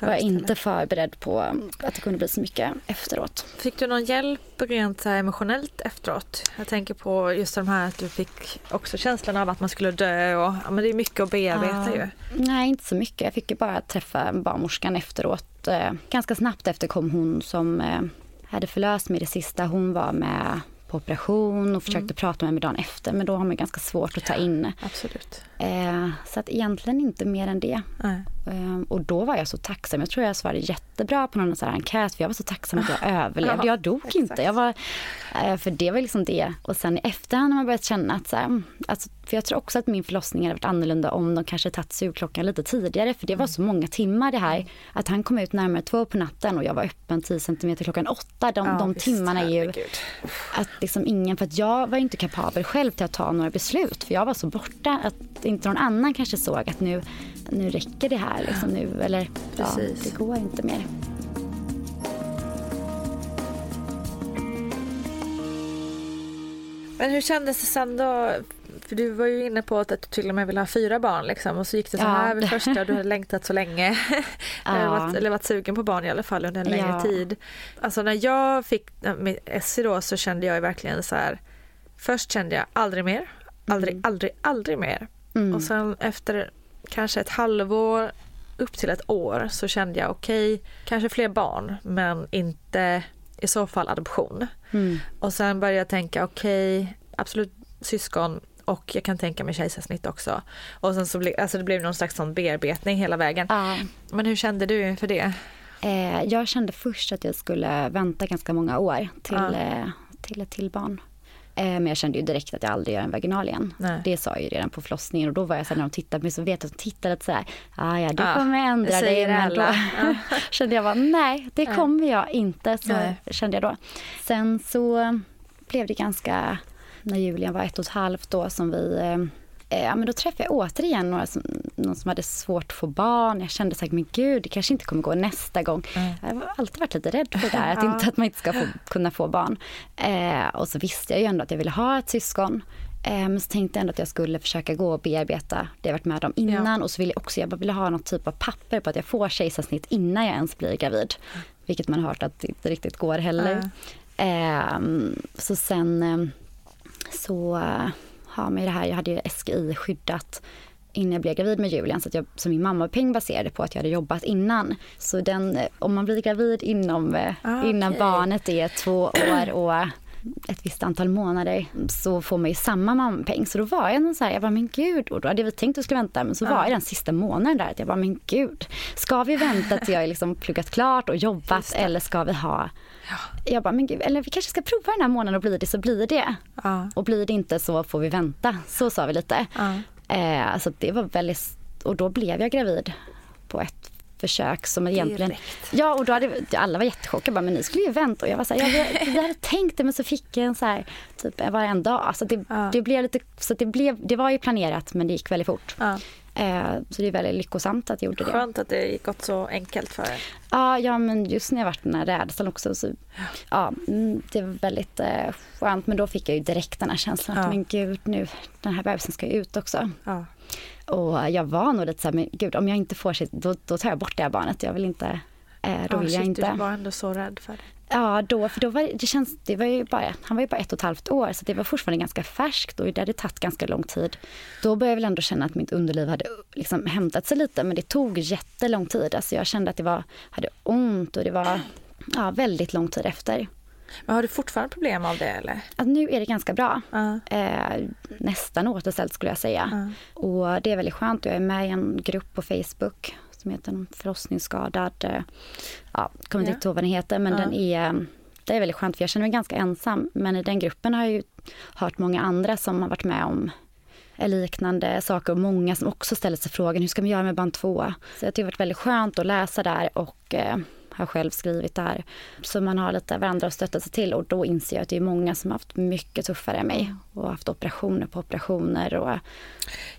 var jag inte förberedd på att det kunde bli så mycket efteråt. Fick du någon hjälp rent så emotionellt efteråt? Jag tänker på just de här att du fick också känslan av att man skulle dö och ja, men det är mycket att bearbeta Ja. ju. Nej, inte så mycket. Jag fick ju bara träffa barnmorskan efteråt. Eh, Ganska snabbt efter kom hon som eh, hade förlöst mig det sista. Hon var med på operation och försökte prata med mig dagen efter. Men då har man ganska svårt att ta in. Absolut. Eh, så att egentligen inte mer än det. Nej. Eh, och då var jag så tacksam. Jag tror jag svarade jättebra på någon sån enkät. För jag var så tacksam att jag <laughs> överlevde. Ja, Jag dog inte. Jag var, eh, för det var liksom det. Och sen i efterhand har man börjat känna att så här, mm, alltså, för jag tror också att min förlossning hade varit annorlunda om de kanske tagit sugklockan lite tidigare. För det var så många timmar det här. Att han kom ut närmare två på natten och jag var öppen 10 cm klockan åtta. De, Ja, de visst, timmarna är ju herregud. att liksom ingen, för att jag var inte kapabel själv till att ta några beslut. För jag var så borta att inte någon annan kanske såg att nu, nu räcker det här liksom nu. Eller ja, det går inte mer. Men hur kändes det sen då? För du var ju inne på att du till och med ville ha fyra barn liksom och så gick det så Ja. här vid första du hade längtat så länge. <laughs> eller, Ja. varit, eller varit sugen på barn i alla fall under en längre Ja. tid. Alltså när jag fick med Essie då så kände jag verkligen så här. Först kände jag aldrig mer. Aldrig, aldrig, aldrig mer. Mm. Och sen efter kanske ett halvår upp till ett år så kände jag okej, kanske fler barn men inte i så fall adoption. Mm. Och sen började jag tänka okej, absolut syskon och jag kan tänka mig kejsarsnitt också. Och sen så blev alltså det blev någon slags sån bearbetning hela vägen. Ja. Men hur kände du inför det? Eh, jag kände först att jag skulle vänta ganska många år till, Ja. eh, till ett till barn. Eh, men jag kände ju direkt att jag aldrig gör en vaginal igen. Nej. Det sa jag ju redan på förlossningen och då var jag så här, när de tittade på mig så vet jag att de tittade så här, ah, ja du Ja, kommer ändra dig. Men då. Ja. kände jag bara, nej det kommer jag inte. Så Nej. kände jag då. Sen så blev det ganska, när Julian var ett och ett halvt då som vi eh, eh, men då träffade jag återigen några som, någon som hade svårt att få barn. Jag kände så här, men gud, det kanske inte kommer gå nästa gång. Mm. Jag har alltid varit lite rädd för det där, att, <laughs> inte, att man inte ska få, kunna få barn. Eh, och så visste jag ju ändå att jag ville ha ett syskon. Eh, men så tänkte jag ändå att jag skulle försöka gå och bearbeta det jag varit med om innan. Ja. Och så ville jag också, jag ville ha något typ av papper på att jag får kejsarsnitt innan jag ens blir gravid. Vilket man har hört att det inte riktigt går heller. Mm. Eh, så sen så ha med det här, jag hade ju SGI skyddat innan jag blev gravid med Julian så, att jag, så min mammapeng baserade på att jag hade jobbat innan. Så den, om man blir gravid inom, ah, innan okay. barnet är två år och ett visst antal månader så får man ju samma mammapeng. Så då var jag så här, jag bara men gud, och då hade vi tänkt att skulle vänta men så ja. var jag den sista månaden där att jag bara men gud, ska vi vänta till jag liksom pluggat klart och jobbat eller ska vi ha Ja. Jag bara, men gud, eller vi kanske ska prova den här månaden och blir det så blir det. Ja. Och blir det inte så får vi vänta. Så sa vi lite. Ja. Eh, alltså det var väldigt, och då blev jag gravid på ett försök som egentligen... Direkt. Ja, och då hade alla var jättechockade. Bara, men ni skulle ju vänta. Och jag var så här, jag, jag hade tänkt det men så fick jag en så här, typ var en dag. Alltså det, ja. det blev lite, så det, blev, det var ju planerat men det gick väldigt fort. Ja. Eh, så det är väldigt lyckosamt att jag gjorde det. Skönt att det gått så enkelt för er. Ja, ja men just när jag varit den här rädslan också. Så, ja, mm, det var väldigt eh, skönt. Men då fick jag ju direkt den här känslan att men gud, nu, den här bebisen ska ju ut också. Ja. Och jag var nog lite så här, men gud om jag inte får sitt, då, då tar jag bort det här barnet. Jag vill inte, eh, då vill jag shit, inte. Du var ändå så rädd för det. Ja, då, för då var det känns, det var ju bara, han var ju bara ett och ett halvt år så det var fortfarande ganska färskt och det hade tagit ganska lång tid. Då började jag väl ändå känna att mitt underliv hade liksom hämtat sig lite men det tog jättelång tid. Alltså jag kände att det var, hade ont och det var ja, väldigt lång tid efter. Men har du fortfarande problem av det eller? Alltså, nu är det ganska bra. Uh. Eh, nästan återställt skulle jag säga. Uh. Och det är väldigt skönt. Jag är med i en grupp på Facebook som heter förlossningsskadad. Eh, ja, kommer inte ihåg vad den heter men uh. den är det är väldigt skönt för jag känner mig ganska ensam. Men i den gruppen har jag ju hört många andra som har varit med om liknande saker och många som också ställer sig frågan hur ska man göra med band två? Så det har varit väldigt skönt att läsa där och eh, har själv skrivit där. Så man har lite varandra att stötta sig till och då inser jag att det är många som har haft mycket tuffare än mig och haft operationer på operationer. Och,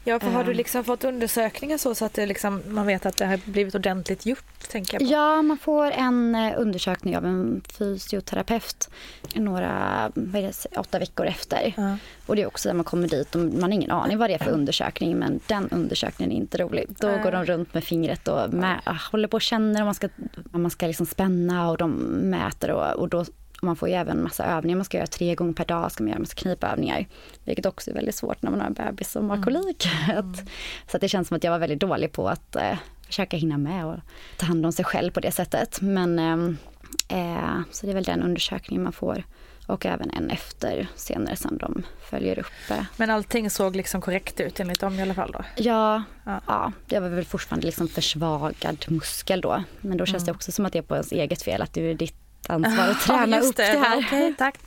ja, för har du eh, liksom fått undersökningar så, så att liksom, man vet att det har blivit ordentligt gjort? Tänker. Ja, man får en eh, undersökning av en fysioterapeut några, vad det, åtta veckor efter. Ja. Och det är också där man kommer dit och man har ingen aning vad det är för undersökning men den undersökningen är inte rolig. Då äh. går de runt med fingret och med, håller på och känner om man ska, om man ska liksom spänna och de mäter och, och då man får ju även massa övningar. Man ska göra tre gånger per dag, ska man göra massa knipövningar. Vilket också är väldigt svårt när man har en bebis som har mm. kolik. Mm. så att det känns som att jag var väldigt dålig på att eh, försöka hinna med och ta hand om sig själv på det sättet. Men ehm, eh, så det är väl den undersökningen man får. Och även en efter senare som de följer upp. Eh. Men allting såg liksom korrekt ut enligt dem i alla fall då? Ja, ja. ja det var väl fortfarande liksom försvagad muskel då. Men då känns mm. det också som att det är på ens eget fel, att det är ditt ansvar att <laughs> träna ja, upp det, det här. Okay, <laughs> tack.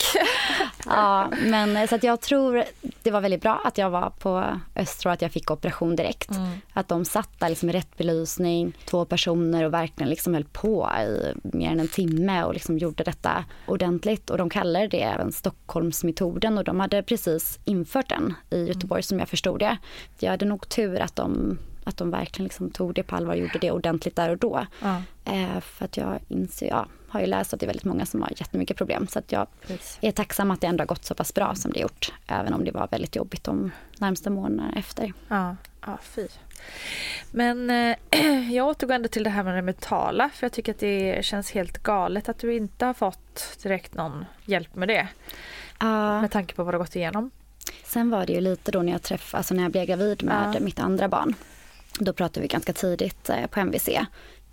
<laughs> ja, men eh, så att jag tror det var väldigt bra att jag var på Östro, att jag fick operation direkt. Mm. Att de satt där liksom i rätt belysning, två personer och verkligen liksom höll på i mer än en timme och liksom gjorde detta ordentligt. Och de kallade det även Stockholmsmetoden och de hade precis infört den i Göteborg mm. som jag förstod det. Jag hade nog tur att de att de verkligen liksom tog det på allvar och gjorde det ordentligt där och då. Ja. Eh, för att jag inser, ja, har ju läst att det är väldigt många som har jättemycket problem. Så att jag Precis. är tacksam att det ändå har gått så pass bra som det gjort. Även om det var väldigt jobbigt de närmsta månaderna efter. Ja, ja fy. Men eh, <clears throat> jag återgår ändå till det här med det mentala. För jag tycker att det känns helt galet att du inte har fått direkt någon hjälp med det. Uh, med tanke på vad du har gått igenom. Sen var det ju lite då när jag träffade, alltså när jag blev gravid med uh. mitt andra barn. Då pratade vi ganska tidigt eh, på MVC.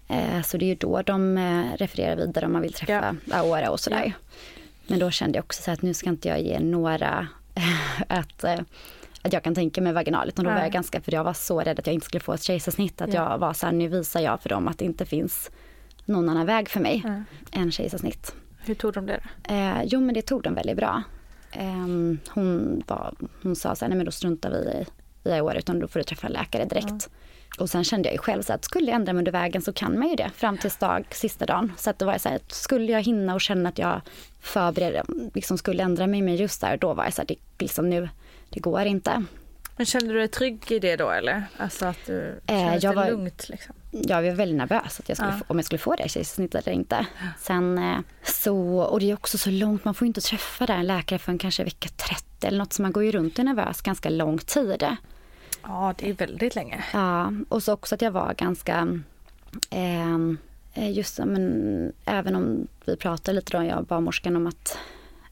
Eh, så det är ju då de eh, refererar vidare om man vill träffa ja. Aora och sådär. Ja. Men då kände jag också så att nu ska inte jag ge några <laughs> att, att jag kan tänka mig vaginal. Utan då var jag ganska, för jag var så rädd att jag inte skulle få ett kejsarsnitt. Att ja. jag var så här, nu visar jag för dem att det inte finns någon annan väg för mig ja. än kejsarsnitt. Hur tog de det? Eh, jo men det tog de väldigt bra. Eh, hon, var, hon sa så här, nej men då struntar vi i, i Aora utan då får du träffa en läkare direkt. Ja. Och sen kände jag ju själv så att skulle jag ändra mig under vägen så kan man ju det fram till dag, sista dagen. Så att då var jag så här, skulle jag hinna och känna att jag förberedde, liksom skulle ändra mig med just där, då var jag så här, det, liksom nu, det går inte. Men kände du dig trygg i det då eller? Alltså att du kände jag dig var- lugnt liksom? Jag var väldigt nervös att jag skulle Ja. få, om jag skulle få det kejsarsnittet eller inte. Sen eh, så, och det är också så långt, man får ju inte träffa där en läkare förrän kanske vecka 30 eller något, så man går ju runt och är nervös ganska lång tid. Ja, det är väldigt länge. Ja, och så också att jag var ganska, ehm, eh, just men även om vi pratade lite då, jag och barnmorskan om att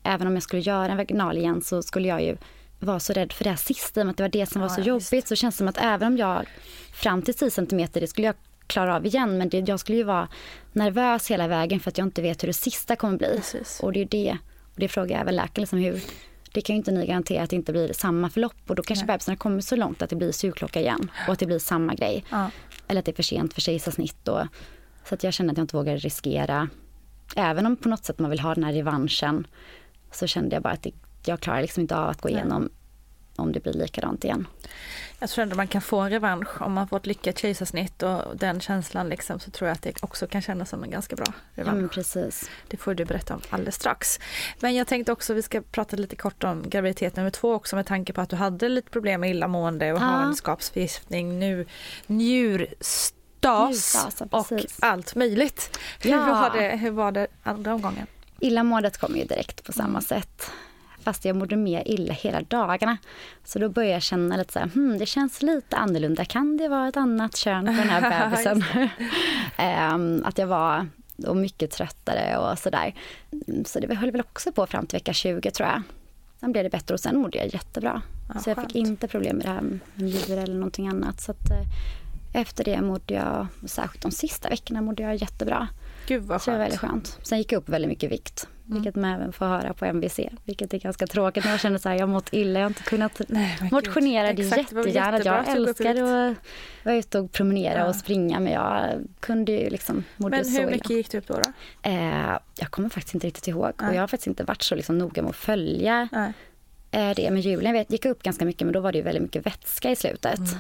även om jag skulle göra en vaginal igen så skulle jag ju vara så rädd för det här sista, att det var det som var Ja, så jobbigt. Så känns det som att även om jag fram till 10 centimeter, det skulle jag klara av igen, men det, jag skulle ju vara nervös hela vägen för att jag inte vet hur det sista kommer bli. Precis. Och det är ju det, och det frågar jag även läkaren, liksom hur, det kan ju inte ni garantera att det inte blir samma förlopp och då kanske Nej. bebisen har kommit så långt att det blir sugklocka igen och att det blir samma grej. Ja. Eller att det är för sent för kejsarsnitt. Och, så att jag kände att jag inte vågade riskera. Även om på något sätt man vill ha den här revanschen så kände jag bara att det, jag klarar liksom inte av att gå igenom om det blir likadant igen. Jag tror ändå man kan få en revansch om man får ett lyckat kejsarsnitt och den känslan liksom så tror jag att det också kan kännas som en ganska bra Ja, revansch. men precis. Det får du berätta om alldeles strax. Men jag tänkte också vi ska prata lite kort om graviditet nummer två också med tanke på att du hade lite problem med illamående och Ja. havandeskapsförgiftning, nu Njurstas, ja, och allt möjligt. Hur, Ja. var det, hur var det andra omgången? Illamåendet kom ju direkt på samma Mm. sätt. Fast jag mådde mer illa hela dagarna. Så då började jag känna lite så här, hmm, det känns lite annorlunda. Kan det vara ett annat kön på den här <laughs> bebisen? <laughs> Ehm, att jag var och mycket tröttare och sådär. Så det höll väl också på fram till vecka 20 tror jag. Sen blev det bättre och sen mådde jag jättebra. Ja, så jag skönt. fick inte problem med det här med njure eller någonting annat. Så att, eh, efter det mådde jag, särskilt de sista veckorna mådde jag jättebra. Gud vad Så det var skönt. väldigt skönt. Sen gick jag upp väldigt mycket vikt. Mm. Vilket man även får höra på MVC. Vilket är ganska tråkigt när jag känner så här, jag har mått illa, jag har inte kunnat Nej, motionera. gud. Det är jättegärna. Jag älskar att vara ute och promenera Ja. och springa men jag kunde ju liksom, mådde Men hur mycket gick du upp då? då? Eh, jag kommer faktiskt inte riktigt ihåg Nej. och jag har faktiskt inte varit så liksom noga med att följa Nej. eh, det. Men julen vet, gick upp ganska mycket men då var det ju väldigt mycket vätska i slutet. Mm.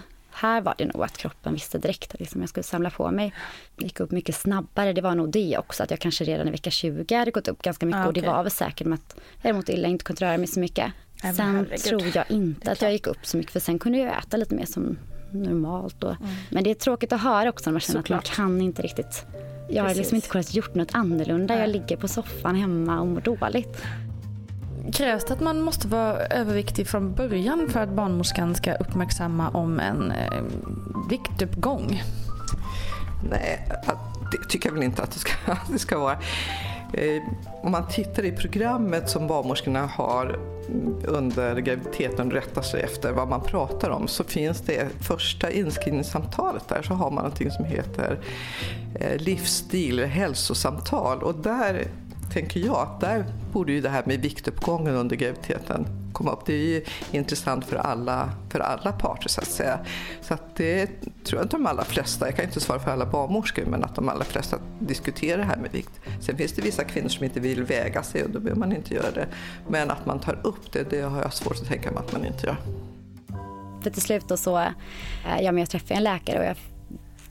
Här var det nog att kroppen visste direkt att liksom jag skulle samla på mig. Det gick upp mycket snabbare. Det var nog det också att jag kanske redan i vecka 20 hade gått upp ganska mycket Ah, och det var väl säkert med att jag mått illa inte kunde röra mig så mycket. men sen herregud. tror jag inte att jag gick upp så mycket för sen kunde jag äta lite mer som normalt. Och, Men det är tråkigt att höra också när man känner att man Såklart. kan inte riktigt jag har liksom inte kunnat gjort något annorlunda. Nej. Jag ligger på soffan hemma och mår dåligt. Krävs det att man måste vara överviktig från början för att barnmorskan ska uppmärksamma om en eh, viktuppgång? Nej, det tycker jag väl inte att det ska, <laughs> att det ska vara. Eh, Om man tittar i programmet som barnmorskorna har under graviditeten och rättar sig efter vad man pratar om så finns det första inskrivningssamtalet där så har man någonting som heter eh, livsstil, hälsosamtal och där tänker jag att där borde ju det här med viktuppgången under graviditeten komma upp. Det är ju intressant för alla, för alla parter så att säga. Så att det tror jag inte de allra flesta, jag kan inte svara för alla barnmorskor, men att de allra flesta diskuterar det här med vikt. Sen finns det vissa kvinnor som inte vill väga sig och då behöver man inte göra det. Men att man tar upp det, det har jag svårt att tänka mig att man inte gör. För till slut då så, ja men jag träffade en läkare och jag,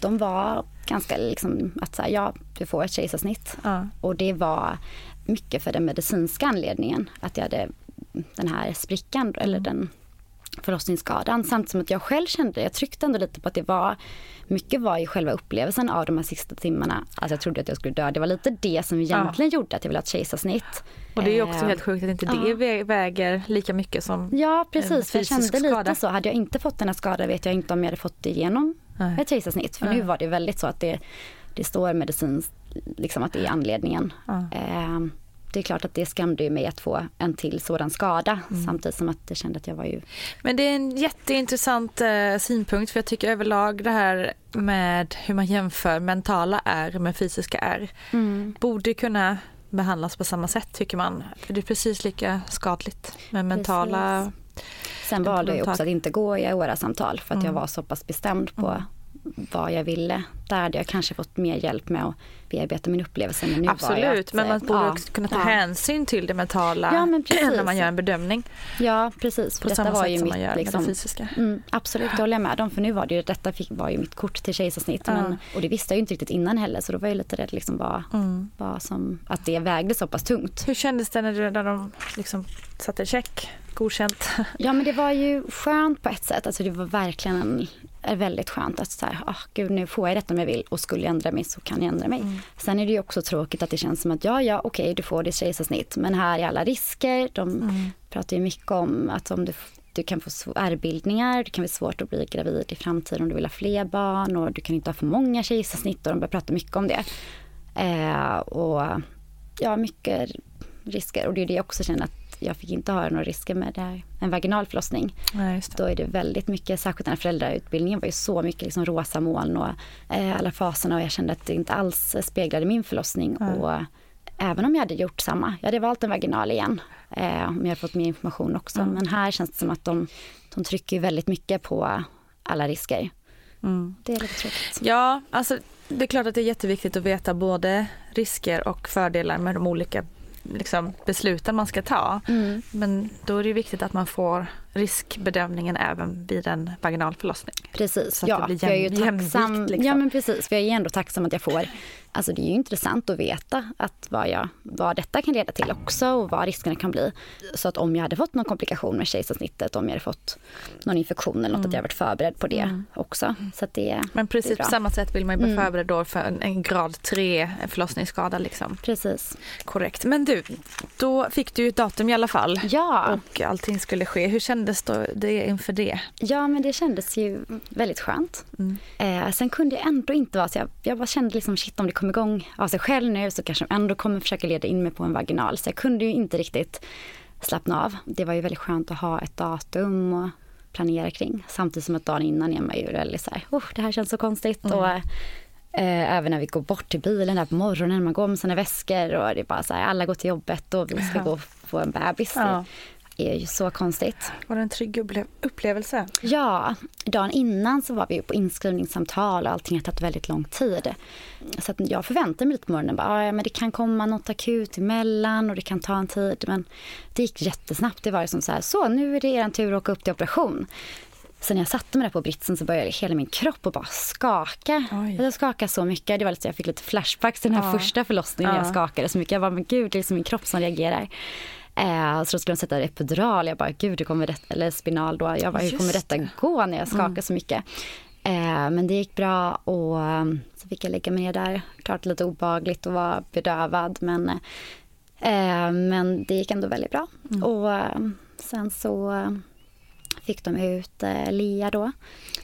de var ganska liksom att så här, ja du får ett kejsarsnitt. Ja. Och det var mycket för den medicinska anledningen. Att jag hade den här sprickan eller den förlossningsskadan. Samtidigt som att jag själv kände, jag tryckte ändå lite på att det var, mycket var ju själva upplevelsen av de här sista timmarna. Alltså jag trodde att jag skulle dö. Det var lite det som egentligen gjorde att jag ville ha ett kejsarsnitt. Och det är ju också Eh, helt sjukt att inte ja. det vä- väger lika mycket som Ja precis, för jag kände lite skada. så. Hade jag inte fått den här skadan vet jag inte om jag hade fått det igenom Nej. ett kejsarsnitt. För Nej. nu var det väldigt så att det, det står medicinskt, liksom att det är anledningen. Eh, det är klart att det skrämde ju mig att få en till sådan skada. Mm. Samtidigt som att jag kände att jag var ju Men det är en jätteintressant eh, synpunkt för jag tycker överlag det här med hur man jämför mentala R med fysiska R borde kunna behandlas på samma sätt tycker man. För det är precis lika skadligt med mentala... Sen valde jag också att inte gå i aura-samtal för att jag Mm. var så pass bestämd på vad jag ville. Där hade jag kanske fått mer hjälp med att bearbeta min upplevelse. Men nu Absolut, att, men man borde ja, också kunna ta ja. hänsyn till det mentala Ja, <clears throat> när man gör en bedömning. Ja, precis. För På detta samma var sätt ju som mitt, man gör med liksom, det fysiska. Mm, absolut, det håller jag med om. För nu var det ju, detta fick, var ju mitt kort till kejsarsnitt. Men, och det visste jag ju inte riktigt innan heller. Så då var jag lite rädd liksom vad, Mm. vad som, att det vägde så pass tungt. Hur kändes det när, du, när de liksom satte check? Godkänt? <laughs> Ja men det var ju skönt på ett sätt. Alltså det var verkligen en, väldigt skönt att så här, ah, gud nu får jag detta om jag vill och skulle jag ändra mig så kan jag ändra mig. Mm. Sen är det ju också tråkigt att det känns som att ja, ja, okej, du får ditt kejsarsnitt, men här är alla risker. De Mm. pratar ju mycket om att om du, du kan få ärrbildningar, det kan bli svårt att bli gravid i framtiden om du vill ha fler barn och du kan inte ha för många kejsarsnitt och de börjar prata mycket om det. Eh, och ja, mycket risker och det är det jag också känner att jag fick inte ha några risker med här, en vaginal förlossning. Det. Då är det väldigt mycket, särskilt den här föräldrautbildningen var ju så mycket liksom rosa moln och eh, alla faserna och jag kände att det inte alls speglade min förlossning. Nej. Och även om jag hade gjort samma, jag hade valt en vaginal igen eh, om jag hade fått mer information också. Mm. Men här känns det som att de, de trycker väldigt mycket på alla risker. Mm. Det är lite tråkigt. Ja, alltså det är klart att det är jätteviktigt att veta både risker och fördelar med de olika liksom, besluten man ska ta. Mm. Men då är det viktigt att man får riskbedömningen även vid en vaginal förlossning. Precis, Så att ja. för jag är ju tacksam, liksom. ja men precis, för jag är ändå tacksam att jag får, alltså det är ju intressant att veta att vad, jag, vad detta kan leda till också och vad riskerna kan bli. Så att om jag hade fått någon komplikation med kejsarsnittet, om jag hade fått någon infektion eller något, att jag varit förberedd på det också. Så att det, Mm. Men det är precis bra. på samma sätt vill man ju vara Mm. förberedd då för en, en grad 3 förlossningsskada. Liksom. Precis. Korrekt. Men du, då fick du ju ett datum i alla fall. Ja. Och allting skulle ske. Hur kändes då det inför det? Ja, men det kändes ju väldigt skönt. Mm. Eh, sen kunde jag ändå inte vara så jag, jag bara kände liksom shit om det kommer igång av sig själv nu så kanske de ändå kommer försöka leda in mig på en vaginal. Så jag kunde ju inte riktigt slappna av. Det var ju väldigt skönt att ha ett datum och planera kring. Samtidigt som att dagen innan är man ju väldigt så här, oh, det här känns så konstigt. Mm. Och, eh, även när vi går bort till bilen där på morgonen, man går med sina väskor och det är bara så här, alla går till jobbet och vi ska Ja. gå få en bebis. Ja. Är ju så konstigt. Var det en trygg upple- upplevelse? Ja, dagen innan så var vi på inskrivningssamtal och allting har tagit väldigt lång tid. Så att jag förväntade mig lite på morgonen, bara, "Ah, ja, men det kan komma något akut emellan och det kan ta en tid. Men det gick jättesnabbt. Det var liksom så här, så nu är det er tur att åka upp till operation. Så när jag satte mig där på britsen så började hela min kropp att bara skaka. Oj. Jag skakade så mycket. Det var lite jag fick lite flashbacks till den här Ja. första förlossningen när Ja. jag skakade så mycket. Jag bara, men gud, det är liksom min kropp som reagerar. Eh, så då skulle de sätta epidural. Jag bara, gud, hur kommer det, eller spinal då. Jag bara, hur kommer detta det. gå när jag skakar Mm. så mycket? Eh, men det gick bra och um, så fick jag lägga mig ner där. Klart lite obehagligt att vara bedövad men, eh, men det gick ändå väldigt bra. Mm. Och eh, sen så eh, fick de ut eh, Lia då.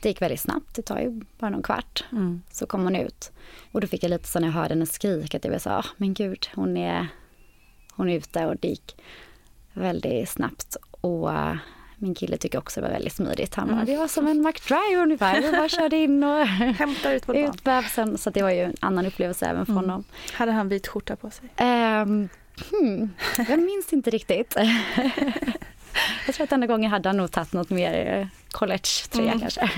Det gick väldigt snabbt, det tar ju bara någon kvart. Mm. Så kom hon ut. Och då fick jag lite så när jag hörde henne skrika att jag blev så ah, men gud, hon är, hon är ute och det gick väldigt snabbt. Och eh, min kille tycker också det var väldigt smidigt. Han bara, Mm. det var som en McDrive ungefär. Vi bara körde in och <laughs> Hämta ut ut bebisen. Så det var ju en annan upplevelse även för Mm. honom. Hade han vit skjorta på sig? Ehm, hmm, jag minns inte riktigt. <laughs> <laughs> jag tror att denna gången hade han nog tagit något mer eh, college-tröja Mm. kanske.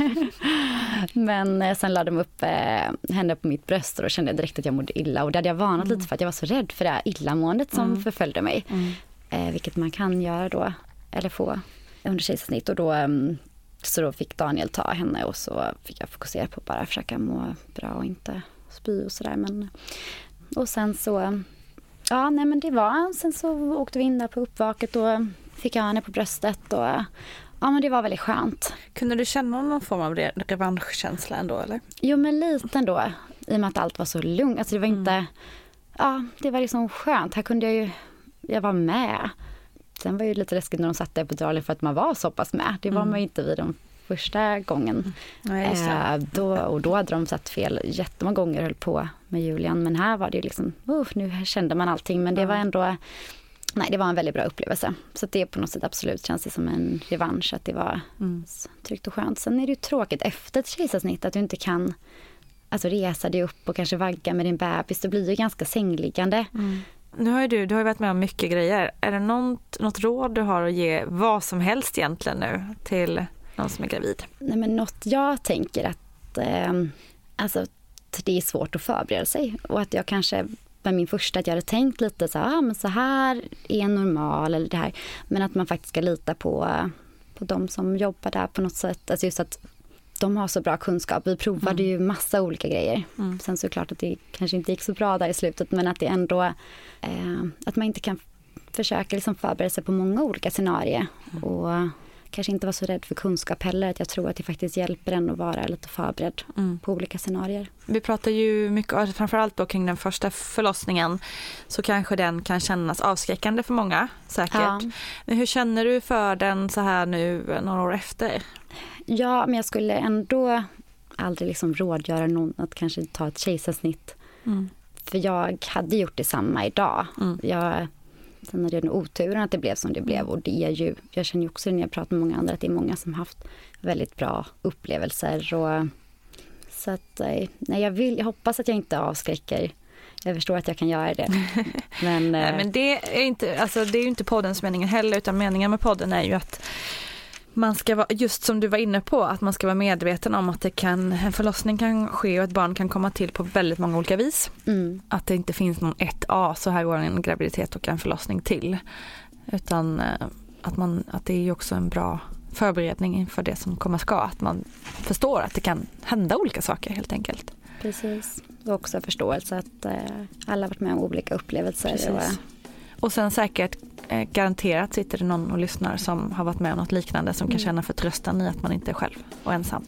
<laughs> Men eh, sen lade de upp eh, henne på mitt bröst och då kände jag direkt att jag mådde illa. Och det hade jag varnat lite för att jag var så rädd för det här illamåendet som Mm. förföljde mig. Mm. Eh, vilket man kan göra då, eller få under kejsarsnitt. Och då, ehm, så då fick Daniel ta henne och så fick jag fokusera på att bara försöka må bra och inte spy och sådär. Men, och sen så, ja nej men det var, sen så åkte vi in där på uppvaket och fick jag henne på bröstet och ja men det var väldigt skönt. Kunde du känna någon form av re- revanschkänsla ändå eller? Jo men lite ändå, i och med att allt var så lugnt. Alltså det var inte, ja det var liksom skönt. Här kunde jag ju, jag var med. Sen var det ju lite läskigt när de satte epiduralen för att man var så pass med. Det var Mm. man ju inte vid den första gången. Det. Eh, då, och då hade de satt fel jättemånga gånger och höll på med Julian. Men här var det ju liksom, uh, nu kände man allting. Men det var ändå, nej det var en väldigt bra upplevelse. Så det på något sätt absolut känns det som en revansch. Att det var Mm. tryggt och skönt. Sen är det ju tråkigt efter ett kejsarsnitt att du inte kan alltså, resa dig upp och kanske vagga med din bebis. Det blir ju ganska sängliggande. Nu har ju du, du har varit med om mycket grejer. Är det något, något råd du har att ge vad som helst egentligen nu till någon som är gravid? Nej, men något jag tänker att, eh, alltså det är svårt att förbereda sig och att jag kanske med min första att jag hade tänkt lite så ah, men så här är normal eller det här. Men att man faktiskt ska lita på, på de som jobbar där på något sätt. Alltså just att de har så bra kunskap. Vi provade mm. ju massa olika grejer. Mm. Sen såklart att det kanske inte gick så bra där i slutet men att det ändå, eh, att man inte kan försöka liksom förbereda sig på många olika scenarier. Mm. Och kanske inte vara så rädd för kunskap heller. Att jag tror att det faktiskt hjälper en att vara lite förberedd mm. på olika scenarier. Vi pratar ju mycket, framförallt då kring den första förlossningen, så kanske den kan kännas avskräckande för många säkert. Ja. Men hur känner du för den så här nu några år efter? Ja, men jag skulle ändå aldrig liksom rådgöra någon att kanske ta ett kejsarsnitt. Mm. För jag hade gjort detsamma idag. Mm. Jag Sen hade jag oturen att det blev som det blev. Och det är ju, jag känner ju också när jag pratar med många andra att det är många som haft väldigt bra upplevelser. Och så att eh, nej, jag, vill, jag hoppas att jag inte avskräcker. Jag förstår att jag kan göra det. <laughs> Men, Nej, men det är inte, alltså det är ju inte poddens mening heller utan meningen med podden är ju att man ska vara, just som du var inne på, att man ska vara medveten om att det kan, en förlossning kan ske och ett barn kan komma till på väldigt många olika vis. Mm. Att det inte finns någon ett A, så här går en graviditet och en förlossning till. Utan eh, att, man, att det är också en bra förberedning inför det som komma ska. Att man förstår att det kan hända olika saker helt enkelt. Precis, och också förståelse att eh, alla varit med om olika upplevelser. Precis. Och sen säkert eh, garanterat sitter det någon och lyssnar som har varit med om något liknande som kan mm. känna förtröstan i att man inte är själv och ensam.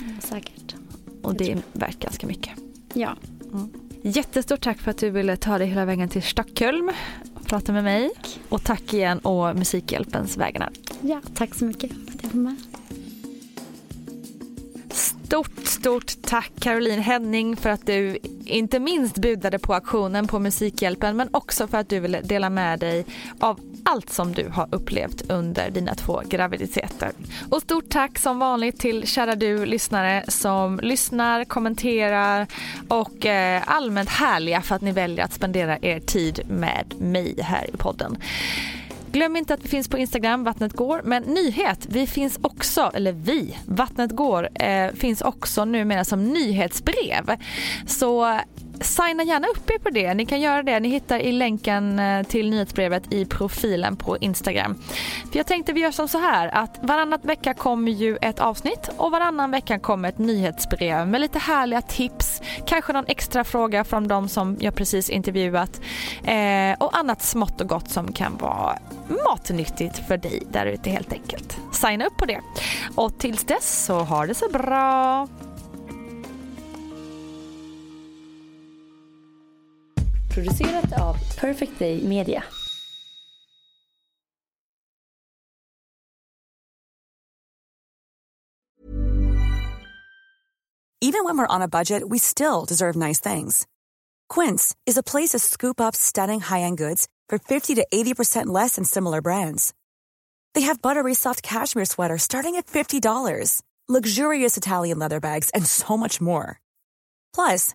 Mm, säkert. Och det är värt ganska mycket. Ja. Mm. Jättestort tack för att du ville ta dig hela vägen till Stockholm och prata med mig. Och tack igen och Musikhjälpens vägnar. Ja, tack så mycket för att jag var med. Stort, stort tack Caroline Henning för att du inte minst budade på aktionen på Musikhjälpen men också för att du ville dela med dig av allt som du har upplevt under dina två graviditeter. Och stort tack som vanligt till kära du lyssnare som lyssnar, kommenterar och eh, allmänt härliga för att ni väljer att spendera er tid med mig här i podden. Glöm inte att vi finns på Instagram, Vattnet går. Men nyhet, vi finns också, eller vi, Vattnet går, eh, finns också numera som nyhetsbrev. Så signa gärna upp er på det. Ni kan göra det. Ni hittar i länken eh, till nyhetsbrevet i profilen på Instagram. För jag tänkte vi gör som så här att varannan vecka kommer ju ett avsnitt och varannan vecka kommer ett nyhetsbrev med lite härliga tips, kanske någon extra fråga från de som jag precis intervjuat eh, och annat smått och gott som kan vara matnyttigt för dig där ute helt enkelt. Signa upp på det. Och tills dess så ha det så bra. Producerat av Perfect Day Media. Even when we're on a budget, we still deserve nice things. Quince is a place to scoop up stunning high-end goods for 50 to 80% less than similar brands. They have buttery soft cashmere sweaters starting at $50, luxurious Italian leather bags, and so much more. Plus,